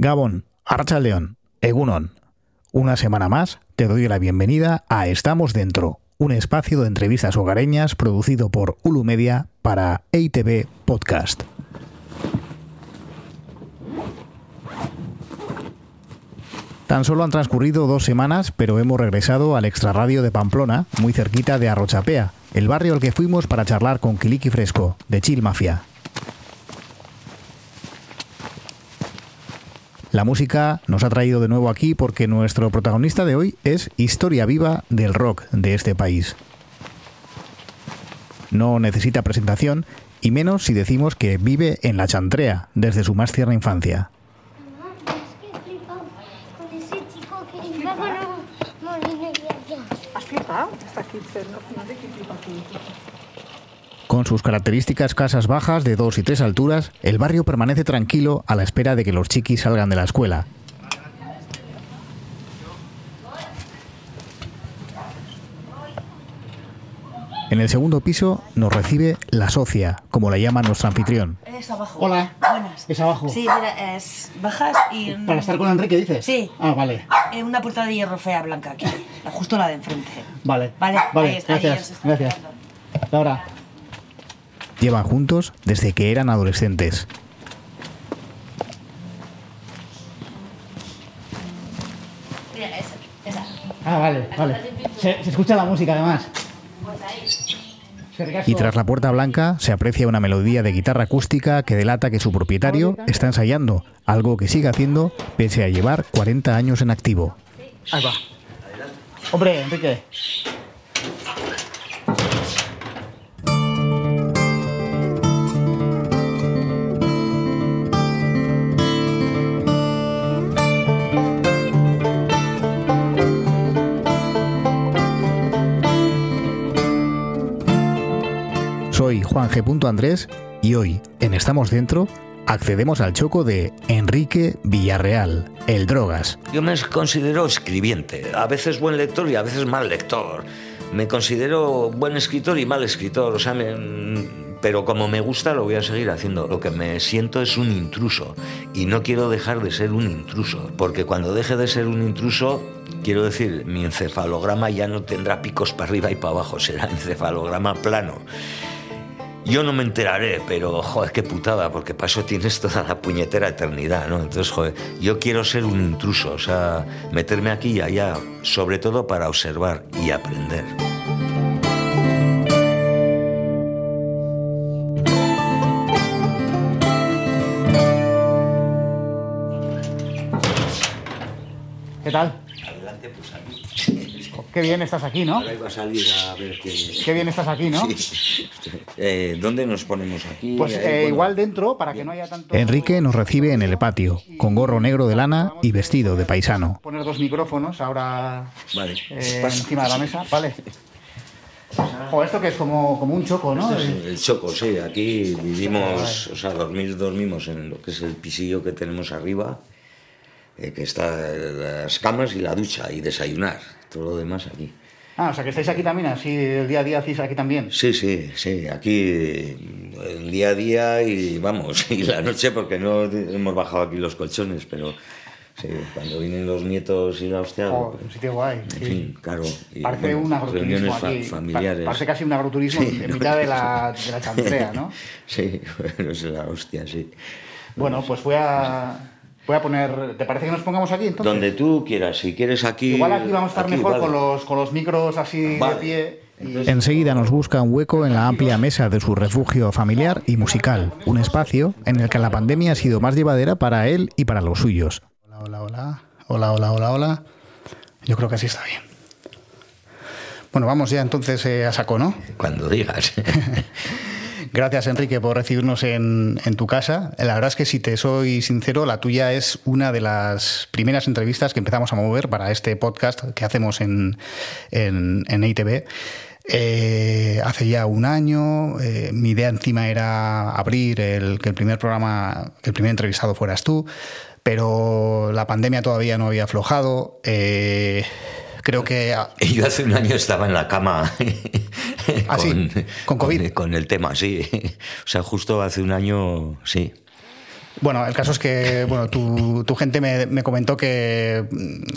Gabón, Archa León, Egunon. Una semana más te doy la bienvenida a Estamos Dentro, un espacio de entrevistas hogareñas producido por Ulu Media para EITV Podcast. Tan solo han transcurrido dos semanas, pero hemos regresado al extrarradio de Pamplona, muy cerquita de Arrochapea, el barrio al que fuimos para charlar con Kiliki Fresco, de Chill Mafia. La música nos ha traído de nuevo aquí porque nuestro protagonista de hoy es historia viva del rock de este país. No necesita presentación, y menos si decimos que vive en la chantrea desde su más tierna infancia. Con sus características casas bajas de dos y tres alturas, el barrio permanece tranquilo a la espera de que los chiquis salgan de la escuela. En el segundo piso nos recibe la socia, como la llama nuestro anfitrión. Es abajo. Hola. Buenas. Es abajo. Sí, mira, es bajas y... Para estar con Enrique, dices. Sí. Ah, vale. eh, una puerta de hierro fea blanca aquí, justo la de enfrente. Vale. Vale, Vale, ahí está, ahí gracias. Gracias. Laura. Llevan juntos desde que eran adolescentes. Mira, esa, esa. Ah, vale, vale. Se, se escucha la música además. Y tras la puerta blanca se aprecia una melodía de guitarra acústica que delata que su propietario está ensayando, algo que sigue haciendo pese a llevar 40 años en activo. Ahí va. Hombre, Enrique. Soy Juan G. Andrés y hoy, en Estamos Dentro, accedemos al choco de Enrique Villarreal, el Drogas. Yo me considero escribiente, a veces buen lector y a veces mal lector. Me considero buen escritor y mal escritor, o sea, pero como me gusta lo voy a seguir haciendo. Lo que me siento es un intruso y no quiero dejar de ser un intruso, porque cuando deje de ser un intruso, quiero decir, mi encefalograma ya no tendrá picos para arriba y para abajo, será encefalograma plano. Yo no me enteraré, pero joder, qué putada, porque para eso tienes toda la puñetera eternidad, ¿no? Entonces, joder, yo quiero ser un intruso, o sea, meterme aquí y allá, sobre todo para observar y aprender. ¿Qué tal? Qué bien estás aquí, ¿no? Ahora iba a salir a ver qué... Qué bien estás aquí, ¿no? Sí. Eh, ¿Dónde nos ponemos aquí? Pues eh, bueno. igual dentro, para que no haya tanto... Enrique nos recibe en el patio, con gorro negro de lana y vestido de paisano. Poner dos micrófonos ahora Vale. eh, encima de la mesa. Vale. Joder, esto que es como, como un choco, ¿no? Este es el choco, sí. Aquí vivimos, o sea, dormir, dormimos en lo que es el pisillo que tenemos arriba, eh, que está las camas y la ducha y desayunar. Todo lo demás aquí. Ah, o sea que estáis aquí también, así el día a día hacéis aquí también. Sí, sí, sí. Aquí el día a día y vamos, y la noche porque no hemos bajado aquí los colchones, pero sí, cuando vienen los nietos y la hostia. Pues, un sitio guay. en sí. fin, claro. y, Parece bueno, un agroturismo fa- aquí. familiares. Pa- Parece casi un agroturismo Sí, en ¿no? mitad de la, de la chantrea, ¿no? Sí, bueno, es la hostia, sí. Bueno, pues voy a, voy a poner... ¿Te parece que nos pongamos aquí entonces? Donde tú quieras, si quieres aquí. Igual aquí vamos a estar aquí, mejor vale. con, los, con los micros así Vale. de pie. y- Enseguida nos busca un hueco en la amplia mesa de su refugio familiar y musical, un espacio en el que la pandemia ha sido más llevadera para él y para los suyos. Hola, hola, hola. Hola, hola, hola, hola. Yo creo que así está bien. Bueno, vamos ya entonces eh, a saco, ¿no? Cuando digas. Gracias, Enrique, por recibirnos en, en tu casa. La verdad es que, si te soy sincero, la tuya es una de las primeras entrevistas que empezamos a mover para este podcast que hacemos en, en, en ITV. Eh, hace ya un año, eh, mi idea encima era abrir el, que el primer programa, que el primer entrevistado fueras tú, pero la pandemia todavía no había aflojado. Eh, creo que Yo hace un año estaba en la cama ¿Ah, sí? ¿Con COVID? Con, el tema, sí. O sea, justo hace un año, sí. Bueno, el caso es que bueno, tu, tu gente me, me, comentó que,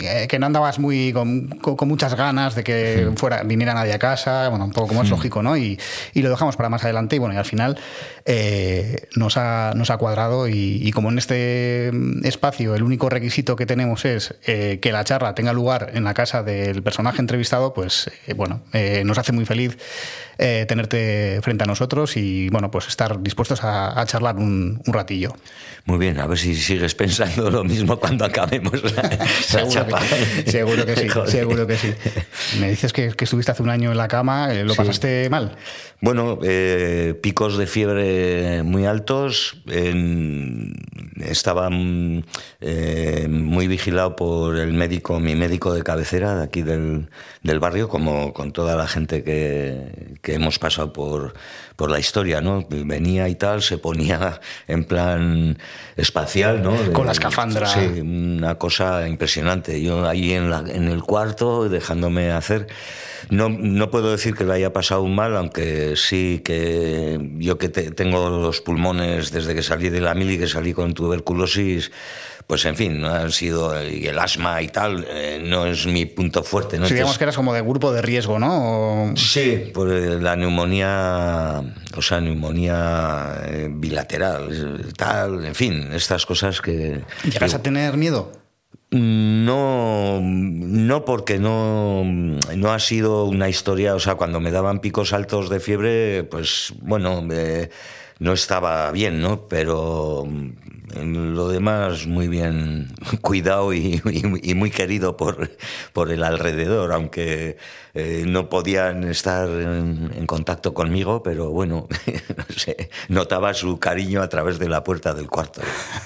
eh, que no andabas muy con, con, muchas ganas de que fuera, viniera nadie a casa, bueno, un poco como es lógico, ¿no? Y, y, lo dejamos para más adelante y bueno, y al final eh, nos, ha, nos ha cuadrado y, y, como en este espacio el único requisito que tenemos es eh, que la charla tenga lugar en la casa del personaje entrevistado, pues eh, bueno, nos hace muy feliz tenerte frente a nosotros y bueno, pues estar dispuestos a, a charlar un, un ratillo. Muy bien, a ver si sigues pensando lo mismo cuando acabemos la, la seguro, chapa. Que, seguro que sí, Joder. seguro que sí. Me dices que, que, estuviste hace un año en la cama, ¿lo sí. pasaste mal? Bueno, eh, picos de fiebre muy altos, estaba eh, muy vigilado por el médico, mi médico de cabecera de aquí del, del barrio, como con toda la gente que, que hemos pasado por, por la historia, ¿no? Venía y tal, se ponía en plan espacial, ¿no? Con la escafandra. Sí, una cosa impresionante. Yo ahí en, la, en el cuarto, dejándome hacer. No, no puedo decir que lo haya pasado mal, aunque sí que yo que te, tengo los pulmones desde que salí de la mili, que salí con tuberculosis, pues en fin, no han sido y el asma y tal, eh, no es mi punto fuerte. ¿no? Sí, digamos que eras como de grupo de riesgo, ¿no? O... Sí, por la neumonía, o sea, neumonía eh, bilateral, tal, en fin, estas cosas que... ¿Llegas que... a tener miedo? No, no porque no, no ha sido una historia, o sea, cuando me daban picos altos de fiebre, pues bueno, eh, no estaba bien, ¿no? Pero en lo demás muy bien cuidado y, y, y, muy querido por, por el alrededor, aunque eh, no podían estar en, en, contacto conmigo, pero bueno, no sé, notaba su cariño a través de la puerta del cuarto.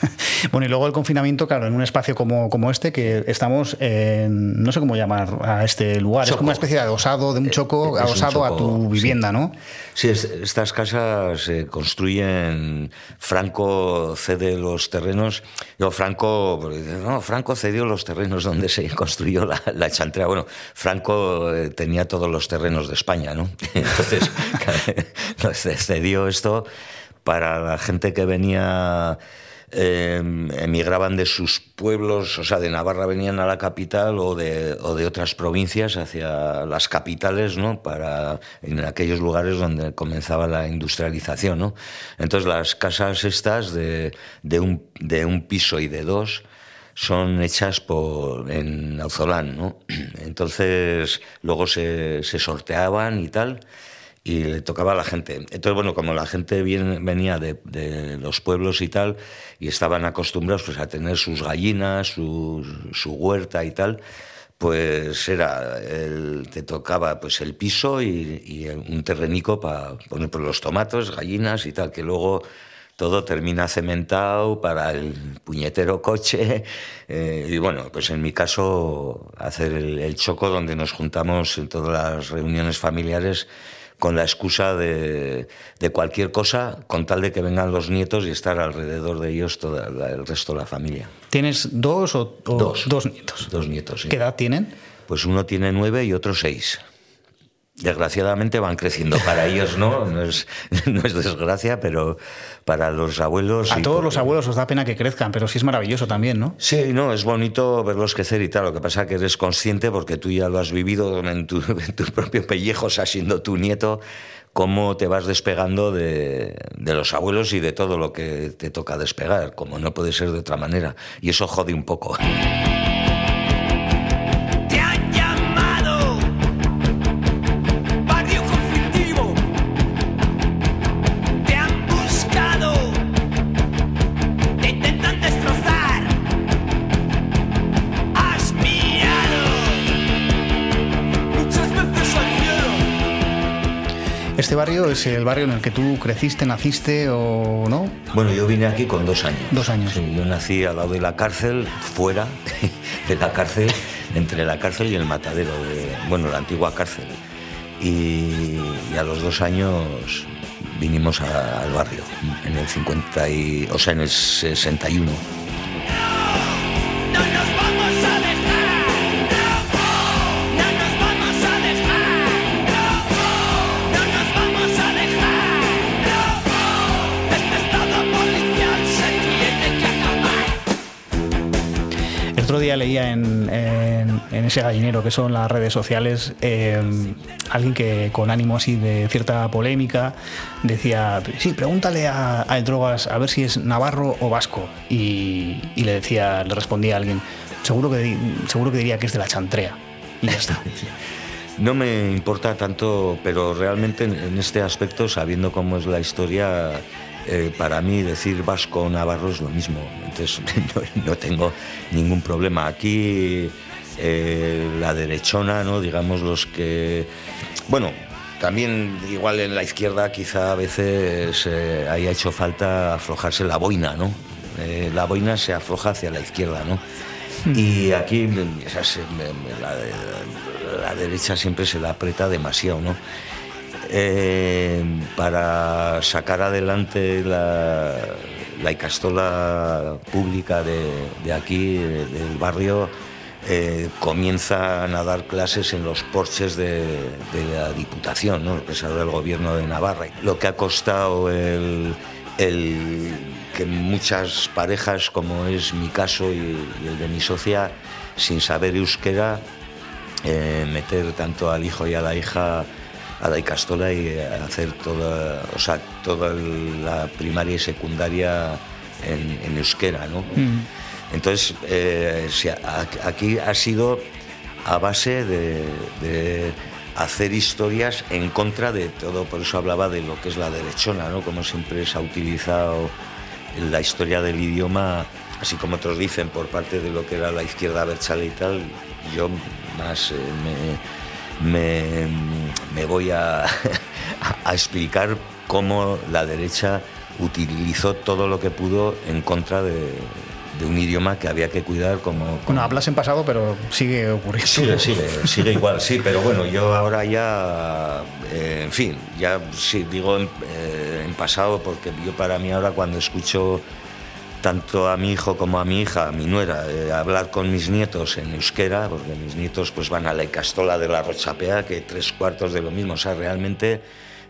bueno, y luego el confinamiento, claro, en un espacio como, como este, que estamos en, no sé cómo llamar a este lugar, choco. es como una especie de adosado, de un choco, eh, adosado choco, a tu vivienda, sí. ¿no? Sí, es, estas casas se construyen, Franco cede los terrenos, yo Franco, no, Franco cedió los terrenos donde se construyó la, la bueno, Franco eh, tenía todos los terrenos de España, ¿no? Entonces, cedió esto para la gente que venía, eh, emigraban de sus pueblos, o sea, de Navarra venían a la capital o de, otras provincias hacia las capitales, ¿no? Para, en aquellos lugares donde comenzaba la industrialización, ¿no? Entonces, las casas estas de, de, un, de un piso y de dos, son hechas por, en Auzolán, ¿no? Entonces, luego se, se, sorteaban y tal, y le tocaba a la gente. Entonces, bueno, como la gente viene, venía de, de, los pueblos y tal, y estaban acostumbrados pues, a tener sus gallinas, su, su huerta y tal, pues era el, te tocaba pues el piso y, un terrenico para poner pues, los tomatos, gallinas y tal, que luego todo termina cementado para el puñetero coche. Eh, y bueno, pues en mi caso, hacer el, el, choco donde nos juntamos en todas las reuniones familiares con la excusa de, de, cualquier cosa, con tal de que vengan los nietos y estar alrededor de ellos todo el resto de la familia. ¿Tienes dos o, o dos, dos, nietos? Dos nietos, sí. ¿Qué edad tienen? Pues uno tiene nueve y otro seis desgraciadamente van creciendo. Para ellos no, no es, no es desgracia, pero para los abuelos... A todos los abuelos os da pena que crezcan, pero sí es maravilloso también, ¿no? Sí, no, es bonito verlos crecer y tal. Lo que pasa es que eres consciente, porque tú ya lo has vivido en tu, en tu propio pellejo, o sea, siendo tu nieto, cómo te vas despegando de, de, los abuelos y de todo lo que te toca despegar, como no puede ser de otra manera. Y eso jode un poco. ¿Este barrio es el barrio en el que tú creciste, naciste o no? Bueno, yo vine aquí con dos años. Dos años. Sí, yo nací al lado de la cárcel, fuera de la cárcel, entre la cárcel y el matadero, de, bueno, la antigua cárcel. Y, y a los dos años vinimos a, al barrio, en el 50 y, o sea, en el 61. Día leía en, ese gallinero que son las redes sociales eh, alguien que con ánimo así de cierta polémica decía, sí, pregúntale a, El Drogas a ver si es navarro o vasco. Y, le decía, le respondía a alguien, seguro que, seguro que diría que es de la chantrea. Y ya está. No me importa tanto, pero realmente en este aspecto, sabiendo cómo es la historia, eh, para mí decir vasco o navarro es lo mismo. Entonces no, tengo ningún problema. Aquí eh, la derechona, ¿no? digamos los que... Bueno, también igual en la izquierda quizá a veces eh, haya hecho falta aflojarse la boina, ¿no? la boina se afloja hacia la izquierda, ¿no? Hmm. Y aquí la, la derecha siempre se la aprieta demasiado, ¿no? Eh, para sacar adelante la, la icastola pública de, aquí, del barrio, eh, comienzan a dar clases en los porches de, la Diputación, ¿no? que es el gobierno de Navarra. Lo que ha costado el, que muchas parejas, como es mi caso y, el de mi socia, sin saber euskera, eh, meter tanto al hijo y a la hija a la Icastola y hacer toda, o sea, toda la primaria y secundaria en, euskera, ¿no? Mm. Entonces, eh, aquí ha sido a base de, hacer historias en contra de todo, por eso hablaba de lo que es la derechona, ¿no? Como siempre se ha utilizado la historia del idioma, así como otros dicen, por parte de lo que era la izquierda berchale y tal, yo más eh, me, me, voy a, a, explicar cómo la derecha utilizó todo lo que pudo en contra de, un idioma que había que cuidar como... Bueno, hablas en pasado, pero sigue ocurriendo. Sigue, sigue, sigue igual, sí, pero bueno, yo ahora ya, eh, en fin, ya sí, digo en, eh, en pasado porque yo para mí ahora cuando escucho tanto a mi hijo como a mi hija, a mi nuera, eh, hablar con mis nietos en euskera, porque mis nietos pues van a la Castola de la Rochapea, que tres cuartos de lo mismo. O sea, realmente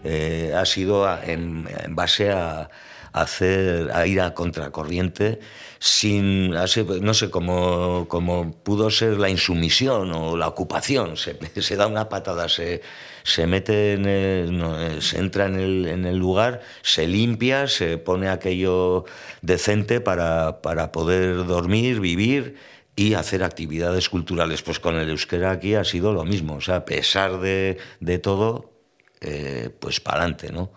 eh, ha sido en, base a, hacer, a ir a contracorriente sin, no sé, como, como pudo ser la insumisión o la ocupación. Se da una patada, se se mete en el, se entra en el, en el, lugar, se limpia, se pone aquello decente para, para poder dormir, vivir y hacer actividades culturales. Pues con el euskera aquí ha sido lo mismo, o sea, a pesar de, de todo, eh, pues para adelante, ¿no?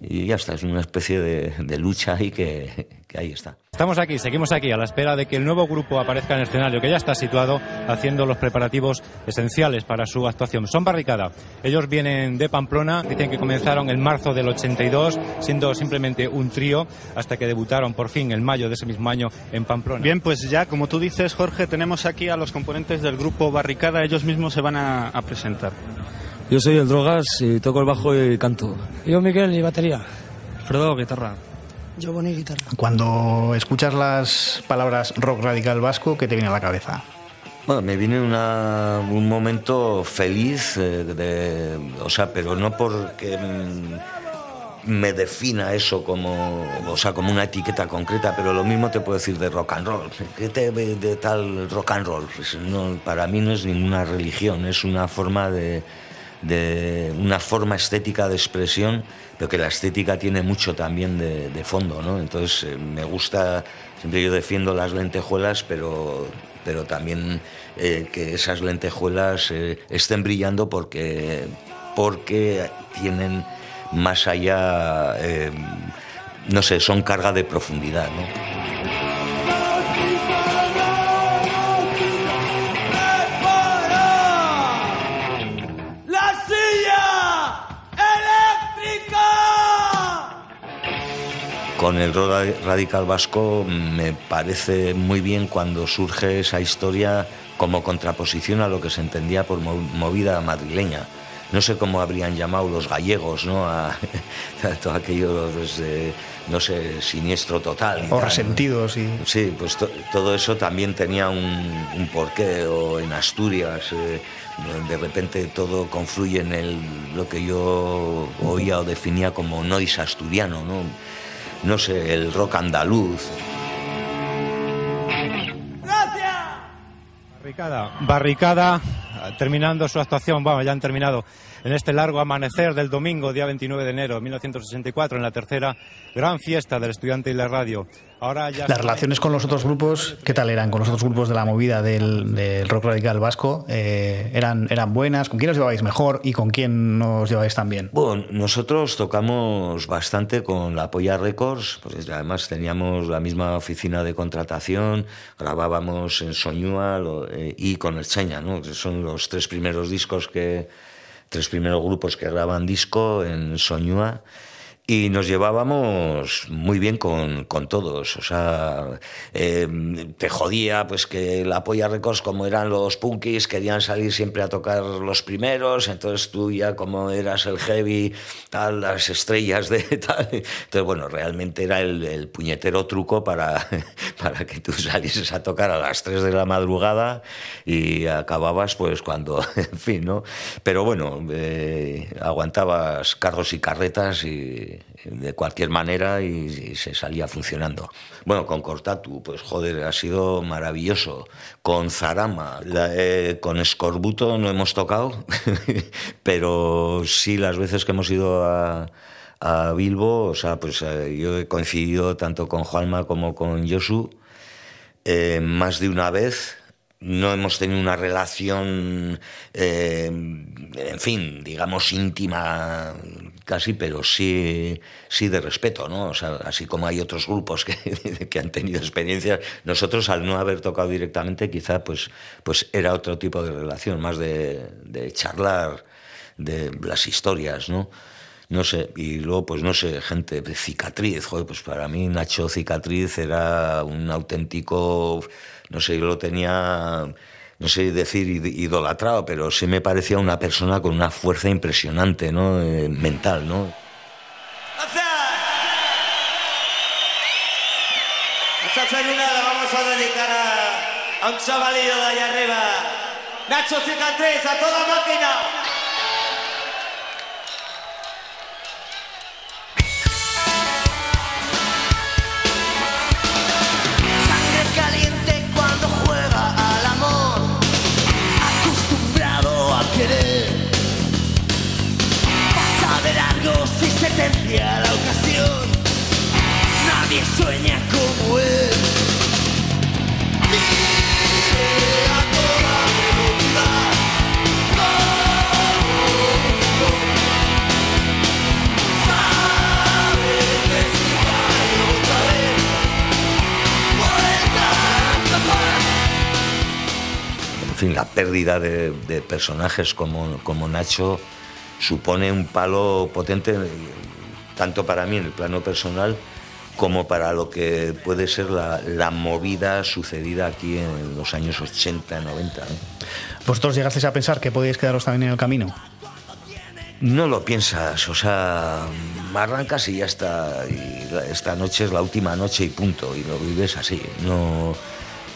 Y ya está, es una especie de, de lucha ahí que, que ahí está. Estamos aquí, seguimos aquí a la espera de que el nuevo grupo aparezca en el escenario, que ya está situado haciendo los preparativos esenciales para su actuación. Son Barricada. Ellos vienen de Pamplona, dicen que comenzaron en marzo del 82, siendo simplemente un trío, hasta que debutaron por fin en mayo de ese mismo año en Pamplona. Bien, pues ya, como tú dices, Jorge, tenemos aquí a los componentes del grupo Barricada. Ellos mismos se van a, a presentar. Yo soy el Drogas y toco el bajo y canto. Yo Miguel y batería. Fredo, guitarra. Yo Boni guitarra. Cuando escuchas las palabras rock radical vasco, ¿qué te viene a la cabeza? Bueno, me viene un momento feliz, eh, o sea, pero no porque mm, me defina eso como, o sea, como una etiqueta concreta, pero lo mismo te puedo decir de rock and roll. ¿Qué te ve de tal rock and roll? Pues no, para mí no es ninguna religión, es una forma de, de una forma estética de expresión, pero que la estética tiene mucho también de, fondo, ¿no? Entonces eh, me gusta, siempre yo defiendo las lentejuelas, pero, pero también eh, que esas lentejuelas eh, estén brillando porque, porque tienen más allá, no sé, son carga de profundidad, ¿no? Con el rock radical vasco me parece muy bien cuando surge esa historia como contraposición a lo que se entendía por movida madrileña. No sé cómo habrían llamado los gallegos, ¿no? A, todo aquello, pues, no sé, siniestro total. o resentidos. Y... Sí, pues todo eso también tenía un, porqué. O en Asturias, eh, de repente todo confluye en el, lo que yo oía o definía como noise asturiano, ¿no? No sé, el rock andaluz. ¡Gracias! Barricada, barricada, terminando su actuación, vamos, ya han terminado en este largo amanecer del domingo, día 29 de enero de 1964, en la tercera gran fiesta del estudiante y la radio. Ahora ya Las relaciones con los otros grupos, ¿qué tal eran? Con los otros grupos de la movida del, del rock radical vasco, eh, ¿eran, ¿eran buenas? ¿Con quién os llevabais mejor y con quién no os llevabais tan bien? Bueno, nosotros tocamos bastante con la Polla Records, pues además teníamos la misma oficina de contratación, grabábamos en Soñúa lo- eh, y con el Cheña, ¿no? Que Son los tres primeros discos que, tres primeros grupos que graban disco en Soñúa. Y nos llevábamos muy bien con, con todos. O sea, eh, te jodía pues que la Polla Records, como eran los punkis, querían salir siempre a tocar los primeros. Entonces tú ya, como eras el heavy, tal, las estrellas de tal. Entonces, bueno, realmente era el, el puñetero truco para, para que tú salieses a tocar a las 3 de la madrugada y acababas pues cuando, en fin, ¿no? Pero bueno, eh, aguantabas carros y carretas y de cualquier manera y, se salía funcionando. Bueno, con Cortatu, pues joder, ha sido maravilloso. Con Zarama, eh, con Escorbuto no hemos tocado, pero sí las veces que hemos ido a, Bilbo, o sea, pues eh, yo he coincidido tanto con Juanma como con Josu eh, más de una vez. No hemos tenido una relación, eh, en fin, digamos íntima casi, pero sí, sí de respeto, ¿no? O sea, así como hay otros grupos que, que han tenido experiencias, nosotros al no haber tocado directamente quizá pues, pues era otro tipo de relación, más de, de charlar de las historias, ¿no? No sé, y luego, pues no sé, gente de cicatriz, joder, pues para mí Nacho Cicatriz era un auténtico, no sé, yo lo tenía, no sé decir id- idolatrado, pero sí me parecía una persona con una fuerza impresionante, ¿no? Eh, mental, ¿no? Esta terminada la vamos a dedicar a, a un chavalillo de allá arriba. Nacho Cicatriz, a toda máquina. La ocasión, nadie sueña como él. En fin, la pérdida de, de personajes como, como Nacho supone un palo potente, tanto para mí en el plano personal, como para lo que puede ser la, la movida sucedida aquí en los años 80, 90. ¿no? ¿Vosotros llegasteis a pensar que podíais quedaros también en el camino? No lo piensas, o sea, arrancas y ya está. Y esta noche es la última noche y punto, y lo vives así. No,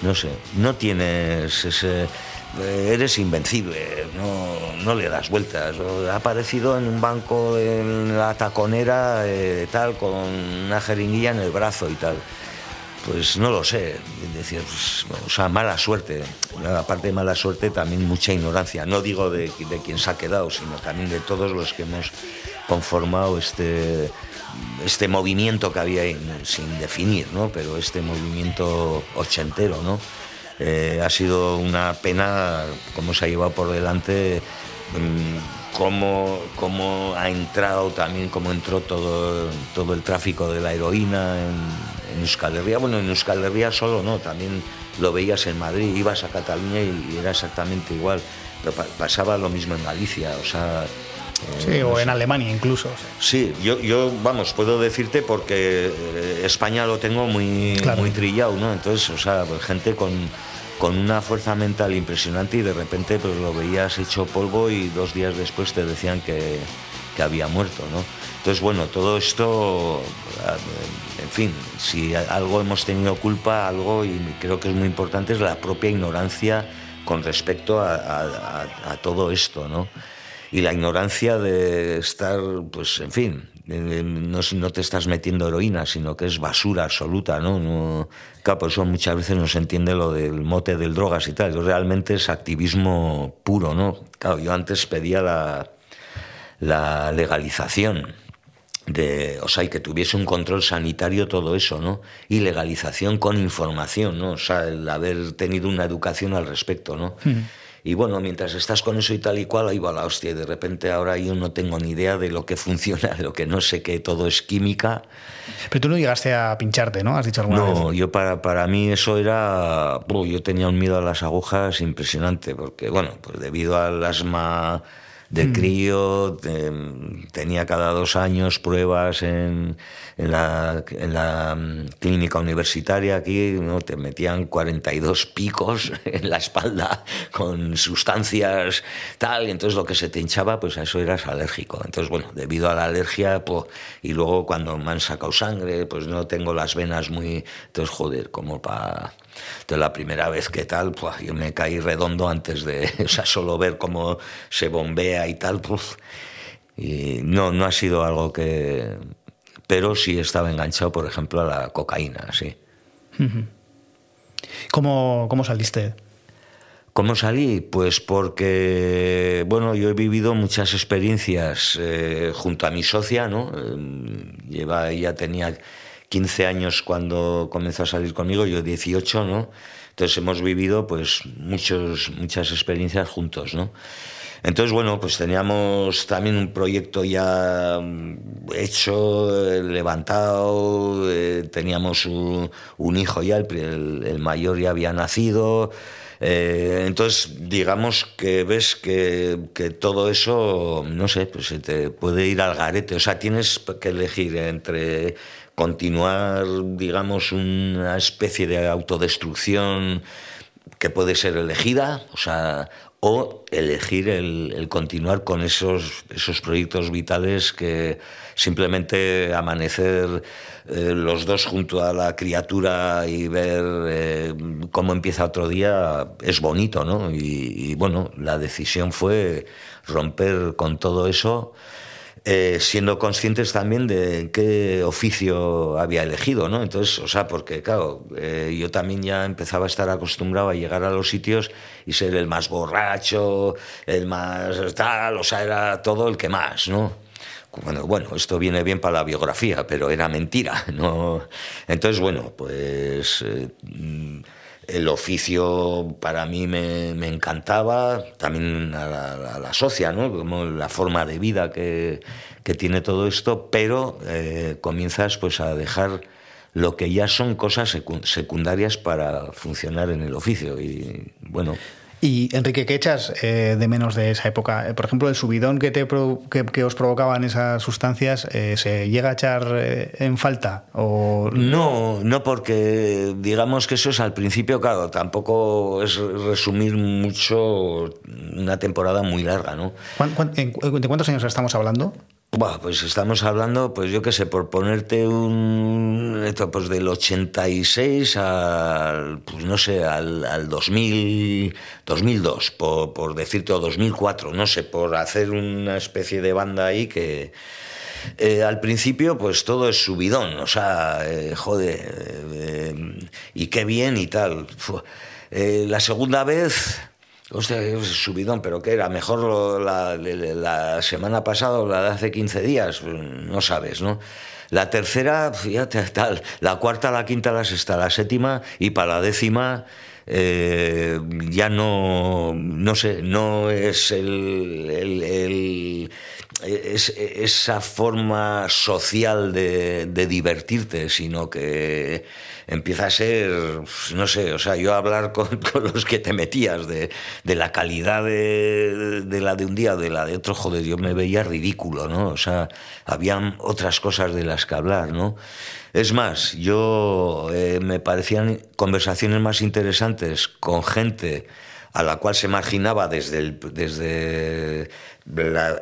no sé, no tienes ese. Eres invencible, no, no le das vueltas. Ha aparecido en un banco en la taconera, eh, tal, con una jeringuilla en el brazo y tal. Pues no lo sé, decir, pues, o sea, mala suerte. Aparte de mala suerte, también mucha ignorancia. No digo de, de quien se ha quedado, sino también de todos los que hemos conformado este, este movimiento que había sin definir, ¿no? Pero este movimiento ochentero, ¿no? Eh, ha sido una pena cómo se ha llevado por delante, mm, cómo, cómo ha entrado también, cómo entró todo, todo el tráfico de la heroína en, en Euskal Herria. Bueno, en Euskal Herria solo no, también lo veías en Madrid, ibas a Cataluña y, era exactamente igual. Pasaba lo mismo en Galicia, o sea... Sí, o en Alemania incluso. Sí, yo, yo, vamos, puedo decirte porque eh, España lo tengo muy, Claro. muy trillado, ¿no? Entonces, o sea, pues, gente con, con una fuerza mental impresionante y de repente pues lo veías hecho polvo y dos días después te decían que, que había muerto, ¿no? Entonces, bueno, todo esto, eh, en fin, si algo hemos tenido culpa, algo, y creo que es muy importante, es la propia ignorancia con respecto a, a- a- a todo esto, ¿no? Y la ignorancia de estar, pues en fin, no, no, te estás metiendo heroína, sino que es basura absoluta, ¿no? no claro, por eso muchas veces no se entiende lo del mote del drogas y tal. Realmente es activismo puro, ¿no? Claro, yo antes pedía la, la legalización de, o sea, y que tuviese un control sanitario todo eso, ¿no? Y legalización con información, ¿no? O sea, el haber tenido una educación al respecto, ¿no? Y bueno, mientras estás con eso y tal y cual, ahí va la hostia. Y de repente ahora yo no tengo ni idea de lo que funciona, de lo que no sé, que todo es química. Pero tú no llegaste a pincharte, ¿no? Has dicho alguna no, vez. No, yo para, para mí eso era... yo tenía un miedo a las agujas impresionante, porque bueno, pues debido al asma de crío, tenía cada dos años pruebas en, en, la, en la mm, clínica universitaria aquí, ¿no? te metían 42 picos en la espalda con sustancias tal, y entonces lo que se te hinchaba, pues a eso eras alérgico. Entonces, bueno, debido a la alergia, pues, y luego cuando me han sacado sangre, pues no tengo las venas muy... Entonces, joder, como para entonces la primera vez que tal, pues yo me caí redondo antes de, o sea, solo ver cómo se bombea y tal, pues, y no, no ha sido algo que, pero sí estaba enganchado, por ejemplo, a la cocaína, sí. ¿Cómo, cómo saliste? ¿Cómo salí? Pues porque, bueno, yo he vivido muchas experiencias eh, junto a mi socia, ¿no? Eh, lleva, ella tenía 15 años cuando comenzó a salir conmigo, yo 18, ¿no? Entonces hemos vivido pues muchos, muchas experiencias juntos, ¿no? Entonces, bueno, pues teníamos también un proyecto ya mm, hecho, levantado, eh, teníamos un, hijo ya, el, mayor ya había nacido. Eh, entonces, digamos que ves que, que, todo eso, no sé, pues se te puede ir al garete. O sea, tienes que elegir entre continuar, digamos, una especie de autodestrucción que puede ser elegida, o sea, o elegir el, continuar con esos, esos proyectos vitales que simplemente amanecer eh, los dos junto a la criatura y ver eh, cómo empieza otro día es bonito, ¿no? y bueno, la decisión fue romper con todo eso eh, siendo conscientes también de qué oficio había elegido, ¿no? Entonces, o sea, porque claro, eh, yo también ya empezaba a estar acostumbrado a llegar a los sitios y ser el más borracho, el más tal, o sea, era todo el que más, ¿no? Bueno, bueno, esto viene bien para la biografía, pero era mentira, ¿no? Entonces, bueno, pues... Eh, el oficio para mí me, encantaba, también a la, socia, ¿no? Como la forma de vida que, tiene todo esto, pero eh, comienzas pues a dejar lo que ya son cosas secundarias para funcionar en el oficio. Y bueno. Y Enrique, ¿qué echas eh, de menos de esa época? Eh, por ejemplo, el subidón que, te que, os provocaban esas sustancias, eh, ¿se llega a echar en falta? O... No, no, porque digamos que eso es al principio, claro, tampoco es resumir mucho una temporada muy larga, ¿no? ¿De cuántos años estamos hablando? Pues estamos hablando, pues yo qué sé, por ponerte un. Esto, pues del 86 al. Pues no sé, al, al 2000, 2002, por, por decirte, o 2004, no sé, por hacer una especie de banda ahí que. Eh, al principio, pues todo es subidón, o sea, eh, joder, eh, y qué bien y tal. la segunda vez, Hostia, subidón, pero ¿qué era? ¿Mejor la, semana pasada o la de hace 15 días? No sabes, ¿no? La tercera, fíjate, tal. La cuarta, la quinta, la sexta, la séptima y para la décima. Eh, ya no, no sé, no es el, esa forma social de divertirte, sino que empieza a ser, no sé, o sea, yo hablar con, los que te metías de, la calidad de, la de un día, de la de otro, joder, yo me veía ridículo, ¿no? O sea, habían otras cosas de las que hablar, ¿no? Es más, yo eh, me parecían conversaciones más interesantes con gente a la cual se marginaba desde el, desde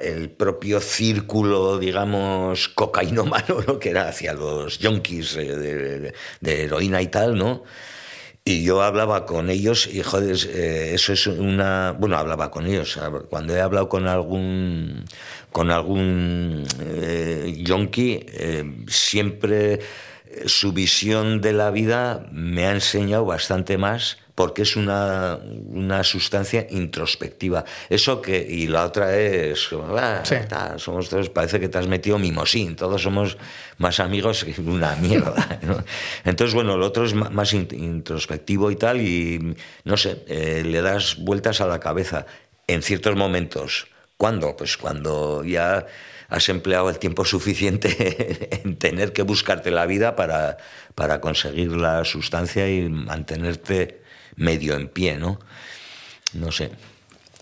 el propio círculo, digamos, cocainómano, ¿no? que era hacia los yonkis eh, de, heroína y tal, ¿no? Y yo hablaba con ellos y, joder, eh, eso es una... Bueno, hablaba con ellos. Cuando he hablado con algún, con algún eh, yonki, siempre su visión de la vida me ha enseñado bastante más porque es una, una sustancia introspectiva. Eso que, y la otra es, ah, somos todos, parece que te has metido mimosín, todos somos más amigos que una mierda. Entonces, bueno, lo otro es más introspectivo y tal, y no sé, eh, le das vueltas a la cabeza en ciertos momentos. ¿Cuándo? Pues cuando ya has empleado el tiempo suficiente en tener que buscarte la vida para, para conseguir la sustancia y mantenerte medio en pie, ¿no? No sé.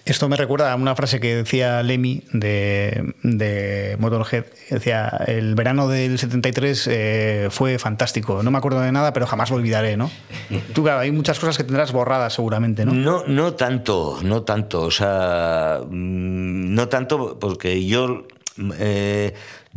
Esto me recuerda a una frase que decía Lemmy de, de Motorhead. Decía, el verano del 73 eh, fue fantástico. No me acuerdo de nada, pero jamás lo olvidaré, ¿no? Tú, claro, hay muchas cosas que tendrás borradas seguramente, ¿no? No, no tanto, no tanto. O sea, mm, no tanto porque yo... Eh,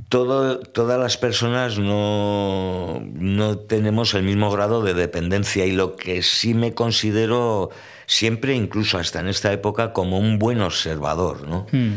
todo, todas las personas no, no tenemos el mismo grado de dependencia y lo que sí me considero siempre, incluso hasta en esta época, como un buen observador, ¿no? Hmm.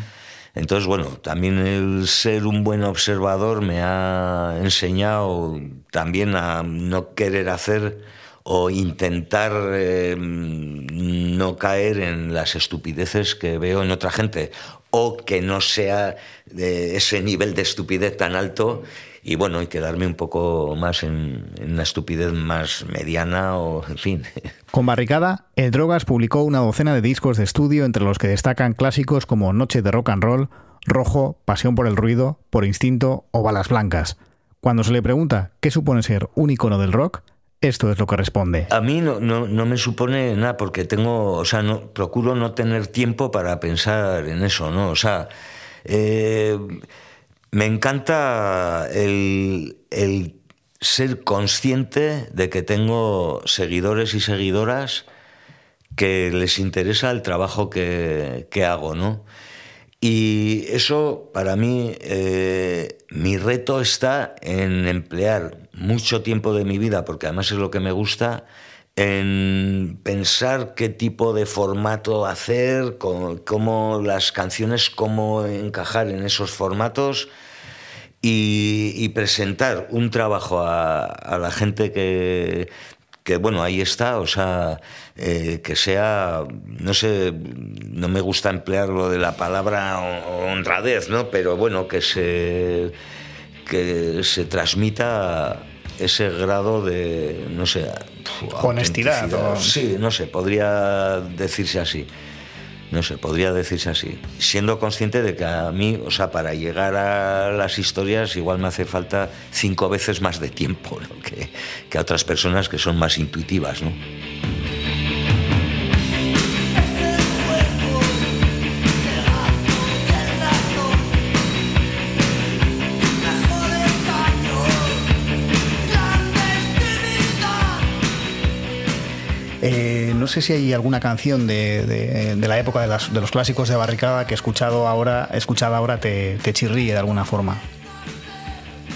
Entonces, bueno, también el ser un buen observador me ha enseñado también a no querer hacer o intentar eh, no caer en las estupideces que veo en otra gente o que no sea de ese nivel de estupidez tan alto y bueno, y quedarme un poco más en, en una estupidez más mediana o en fin. Con Barricada, el Drogas publicó una docena de discos de estudio entre los que destacan clásicos como Noche de Rock and Roll, Rojo, Pasión por el Ruido, Por Instinto o Balas Blancas. Cuando se le pregunta qué supone ser un icono del rock, esto es lo que responde. A mí no, no, me supone nada porque tengo, o sea, no, procuro no tener tiempo para pensar en eso, ¿no? O sea, eh, me encanta el, ser consciente de que tengo seguidores y seguidoras que les interesa el trabajo que, que hago, ¿no? Y eso, para mí, eh, mi reto está en emplear mucho tiempo de mi vida, porque además es lo que me gusta, en pensar qué tipo de formato hacer, cómo, las canciones, cómo encajar en esos formatos y, presentar un trabajo a la gente que, que bueno, ahí está, o sea, eh, que sea, no sé, no me gusta emplear lo de la palabra honradez, ¿no? Pero bueno, que se, que se transmita ese grado de, no sé, honestidad. Sí, no sé, podría decirse así. No sé, podría decirse así. Siendo consciente de que a mí, o sea, para llegar a las historias igual me hace falta cinco veces más de tiempo que, que a otras personas que son más intuitivas, ¿no? No sé si hay alguna canción de, la época de, los clásicos de Barricada que escuchado ahora, escuchada ahora te, chirríe de alguna forma.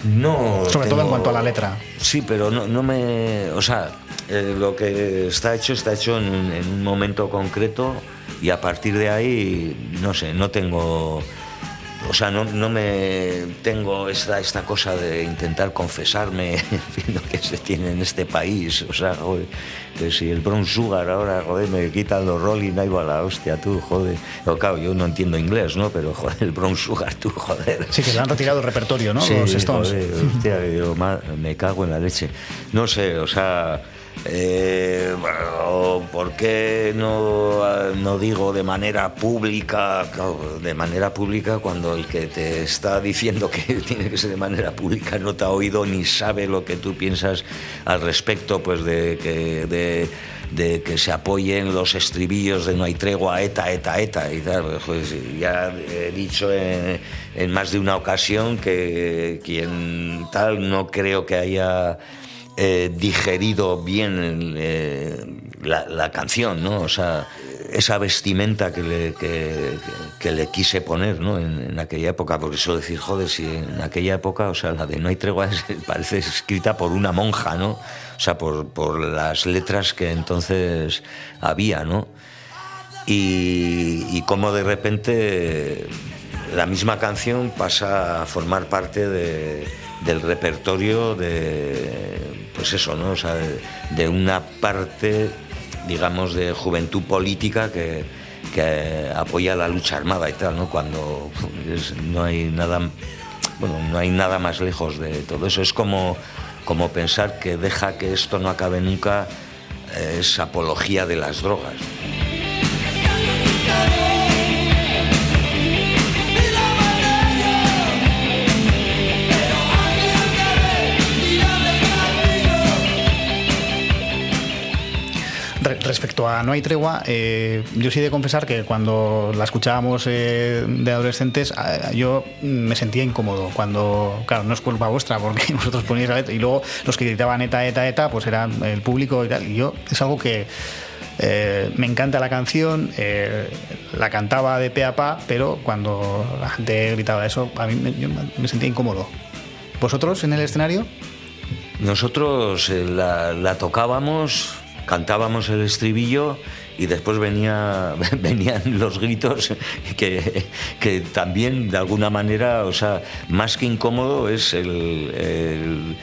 No. Sobre todo en cuanto a la letra. Sí, pero no, me. O sea, eh, lo que está hecho está hecho en un momento concreto y a partir de ahí, no sé, no tengo o sea, no, no me tengo esta, esta cosa de intentar confesarme en fin, lo que se tiene en este país. O sea, joder, que si el Brown Sugar ahora, joder, me quitan los Rolling, ahí va la hostia, tú, joder. Pero claro, yo no entiendo inglés, ¿no? Pero joder, el Brown Sugar, tú, joder. Sí, que le han retirado el repertorio, ¿no? Sí, los Stones. Joder, hostia, yo me cago en la leche. No sé, o sea eh, ¿Por qué no, no, digo de manera pública, de manera pública cuando el que te está diciendo que tiene que ser de manera pública no te ha oído ni sabe lo que tú piensas al respecto, pues de que, de, que se apoyen los estribillos de no hay tregua, eta, eta, eta y tal. Pues ya he dicho en, en más de una ocasión que quien tal no creo que haya digerido bien eh, la, canción, ¿no? O sea, esa vestimenta que le, que, le quise poner ¿no? en, aquella época. Por eso decir, joder, si en aquella época, o sea, la de No hay tregua parece escrita por una monja, ¿no? O sea, por, por las letras que entonces había, ¿no? Y, y como de repente la misma canción pasa a formar parte de, del repertorio de, pues eso, ¿no? O sea, de, una parte digamos, de juventud política que, que, apoya la lucha armada y tal, ¿no? Cuando no hay nada, bueno, no hay nada más lejos de todo eso. Es como, como pensar que deja que esto no acabe nunca, es apología de las drogas. Respecto a No hay tregua, eh, yo sí de confesar que cuando la escuchábamos eh, de adolescentes, eh, yo me sentía incómodo. Cuando, claro, no es culpa vuestra, porque vosotros poníais la letra y luego los que gritaban ETA, ETA, ETA, pues eran el público y tal. Y yo es algo que me encanta la canción, la cantaba de pe a pa, pero cuando la gente gritaba eso, a mí me, yo me sentía incómodo. ¿Vosotros en el escenario? Nosotros la tocábamos cantábamos el estribillo y después venía, venían los gritos que, que, también de alguna manera, o sea, más que incómodo es el, el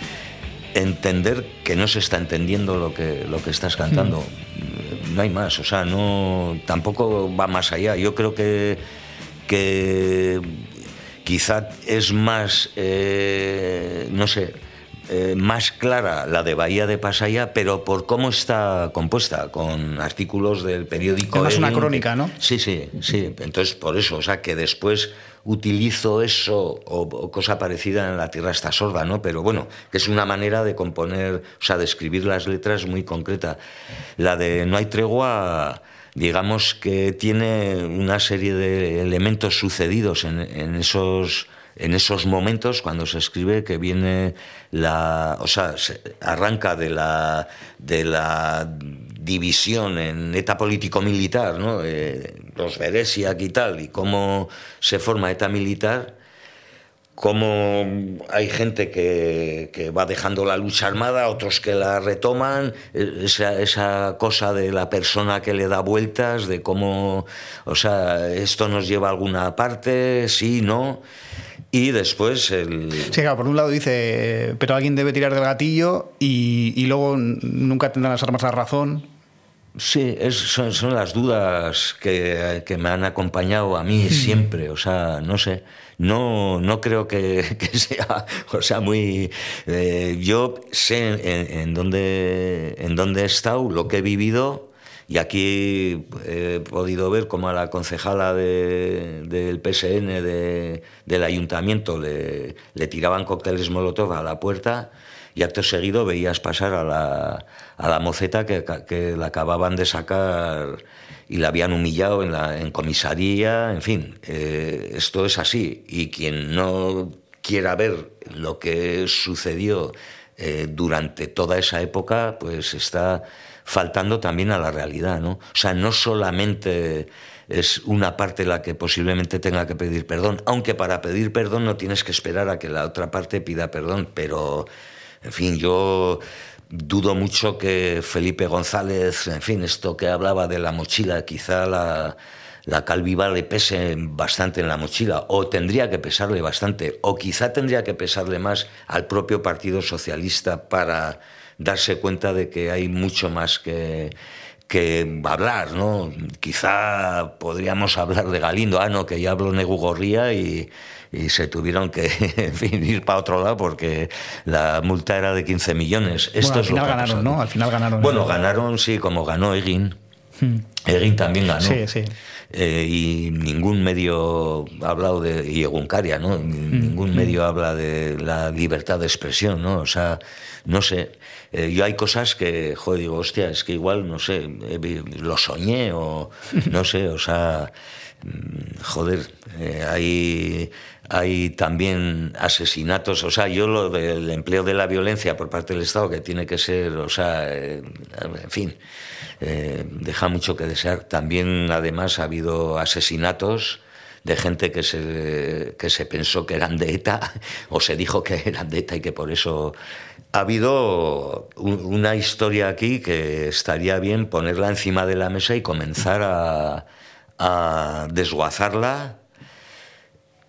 entender que no se está entendiendo lo que, lo que estás cantando. Mm. No hay más, o sea, no, tampoco va más allá. Yo creo que, que quizá es más, eh, no sé, eh, más clara la de Bahía de Pasaya, pero por cómo está compuesta, con artículos del periódico. Es una crónica, ¿no? Sí, sí, sí. Entonces, por eso, o sea, que después utilizo eso o, o, cosa parecida en La Tierra está sorda, ¿no? Pero bueno, que es una manera de componer, o sea, de escribir las letras muy concreta. La de No hay tregua digamos que tiene una serie de elementos sucedidos en, en esos en esos momentos cuando se escribe que viene la, o sea, se arranca de la, de la división en ETA político-militar, ¿no? Eh, los Beresiak y tal, y cómo se forma ETA militar, cómo hay gente que, que, va dejando la lucha armada, otros que la retoman, esa, esa, cosa de la persona que le da vueltas, de cómo, o sea, esto nos lleva a alguna parte, sí, no. Y después el... Sí, claro, por un lado dice, pero alguien debe tirar del gatillo y, y luego nunca tendrán las armas la razón. Sí, es, son, son, las dudas que, que, me han acompañado a mí siempre, o sea, no sé, no, no creo que, que sea, o sea, muy... Eh, yo sé en, en, dónde, en dónde he estado, lo que he vivido, y aquí he podido ver cómo a la concejala de, del PSN de, del ayuntamiento le, tiraban cócteles Molotov a la puerta y acto seguido veías pasar a la, a la moceta que, la acababan de sacar y la habían humillado en, la, en comisaría, en fin, eh, esto es así. Y quien no quiera ver lo que sucedió eh, durante toda esa época, pues está faltando también a la realidad, ¿no? O sea, no solamente es una parte la que posiblemente tenga que pedir perdón, aunque para pedir perdón no tienes que esperar a que la otra parte pida perdón, pero, en fin, yo dudo mucho que Felipe González, en fin, esto que hablaba de la mochila, quizá la, la calviva le pese bastante en la mochila, o tendría que pesarle bastante, o quizá tendría que pesarle más al propio Partido Socialista para darse cuenta de que hay mucho más que, que hablar, ¿no? Quizá podríamos hablar de Galindo, ah, no, que ya habló Negu Gorría y, y se tuvieron que en fin, ir para otro lado porque la multa era de 15 millones. Esto bueno, al final ganaron, ¿no? Al final ganaron. Bueno, ganaron, sí, como ganó Egin. Hmm. Egin también ganó. Sí, sí. Eh, y ningún medio ha hablado de y Eguncaria, ¿no? Ningún medio habla de la libertad de expresión, ¿no? O sea, no sé. Eh, yo hay cosas que, joder, digo, hostia, es que igual, no sé, lo soñé o no sé, o sea, joder, eh, hay, hay también asesinatos, o sea, yo lo del empleo de la violencia por parte del Estado, que tiene que ser, o sea, eh, en fin, eh, deja mucho que desear. También, además, ha habido asesinatos de gente que se, que se pensó que eran de ETA o se dijo que eran de ETA y que por eso ha habido una historia aquí que estaría bien ponerla encima de la mesa y comenzar a, a desguazarla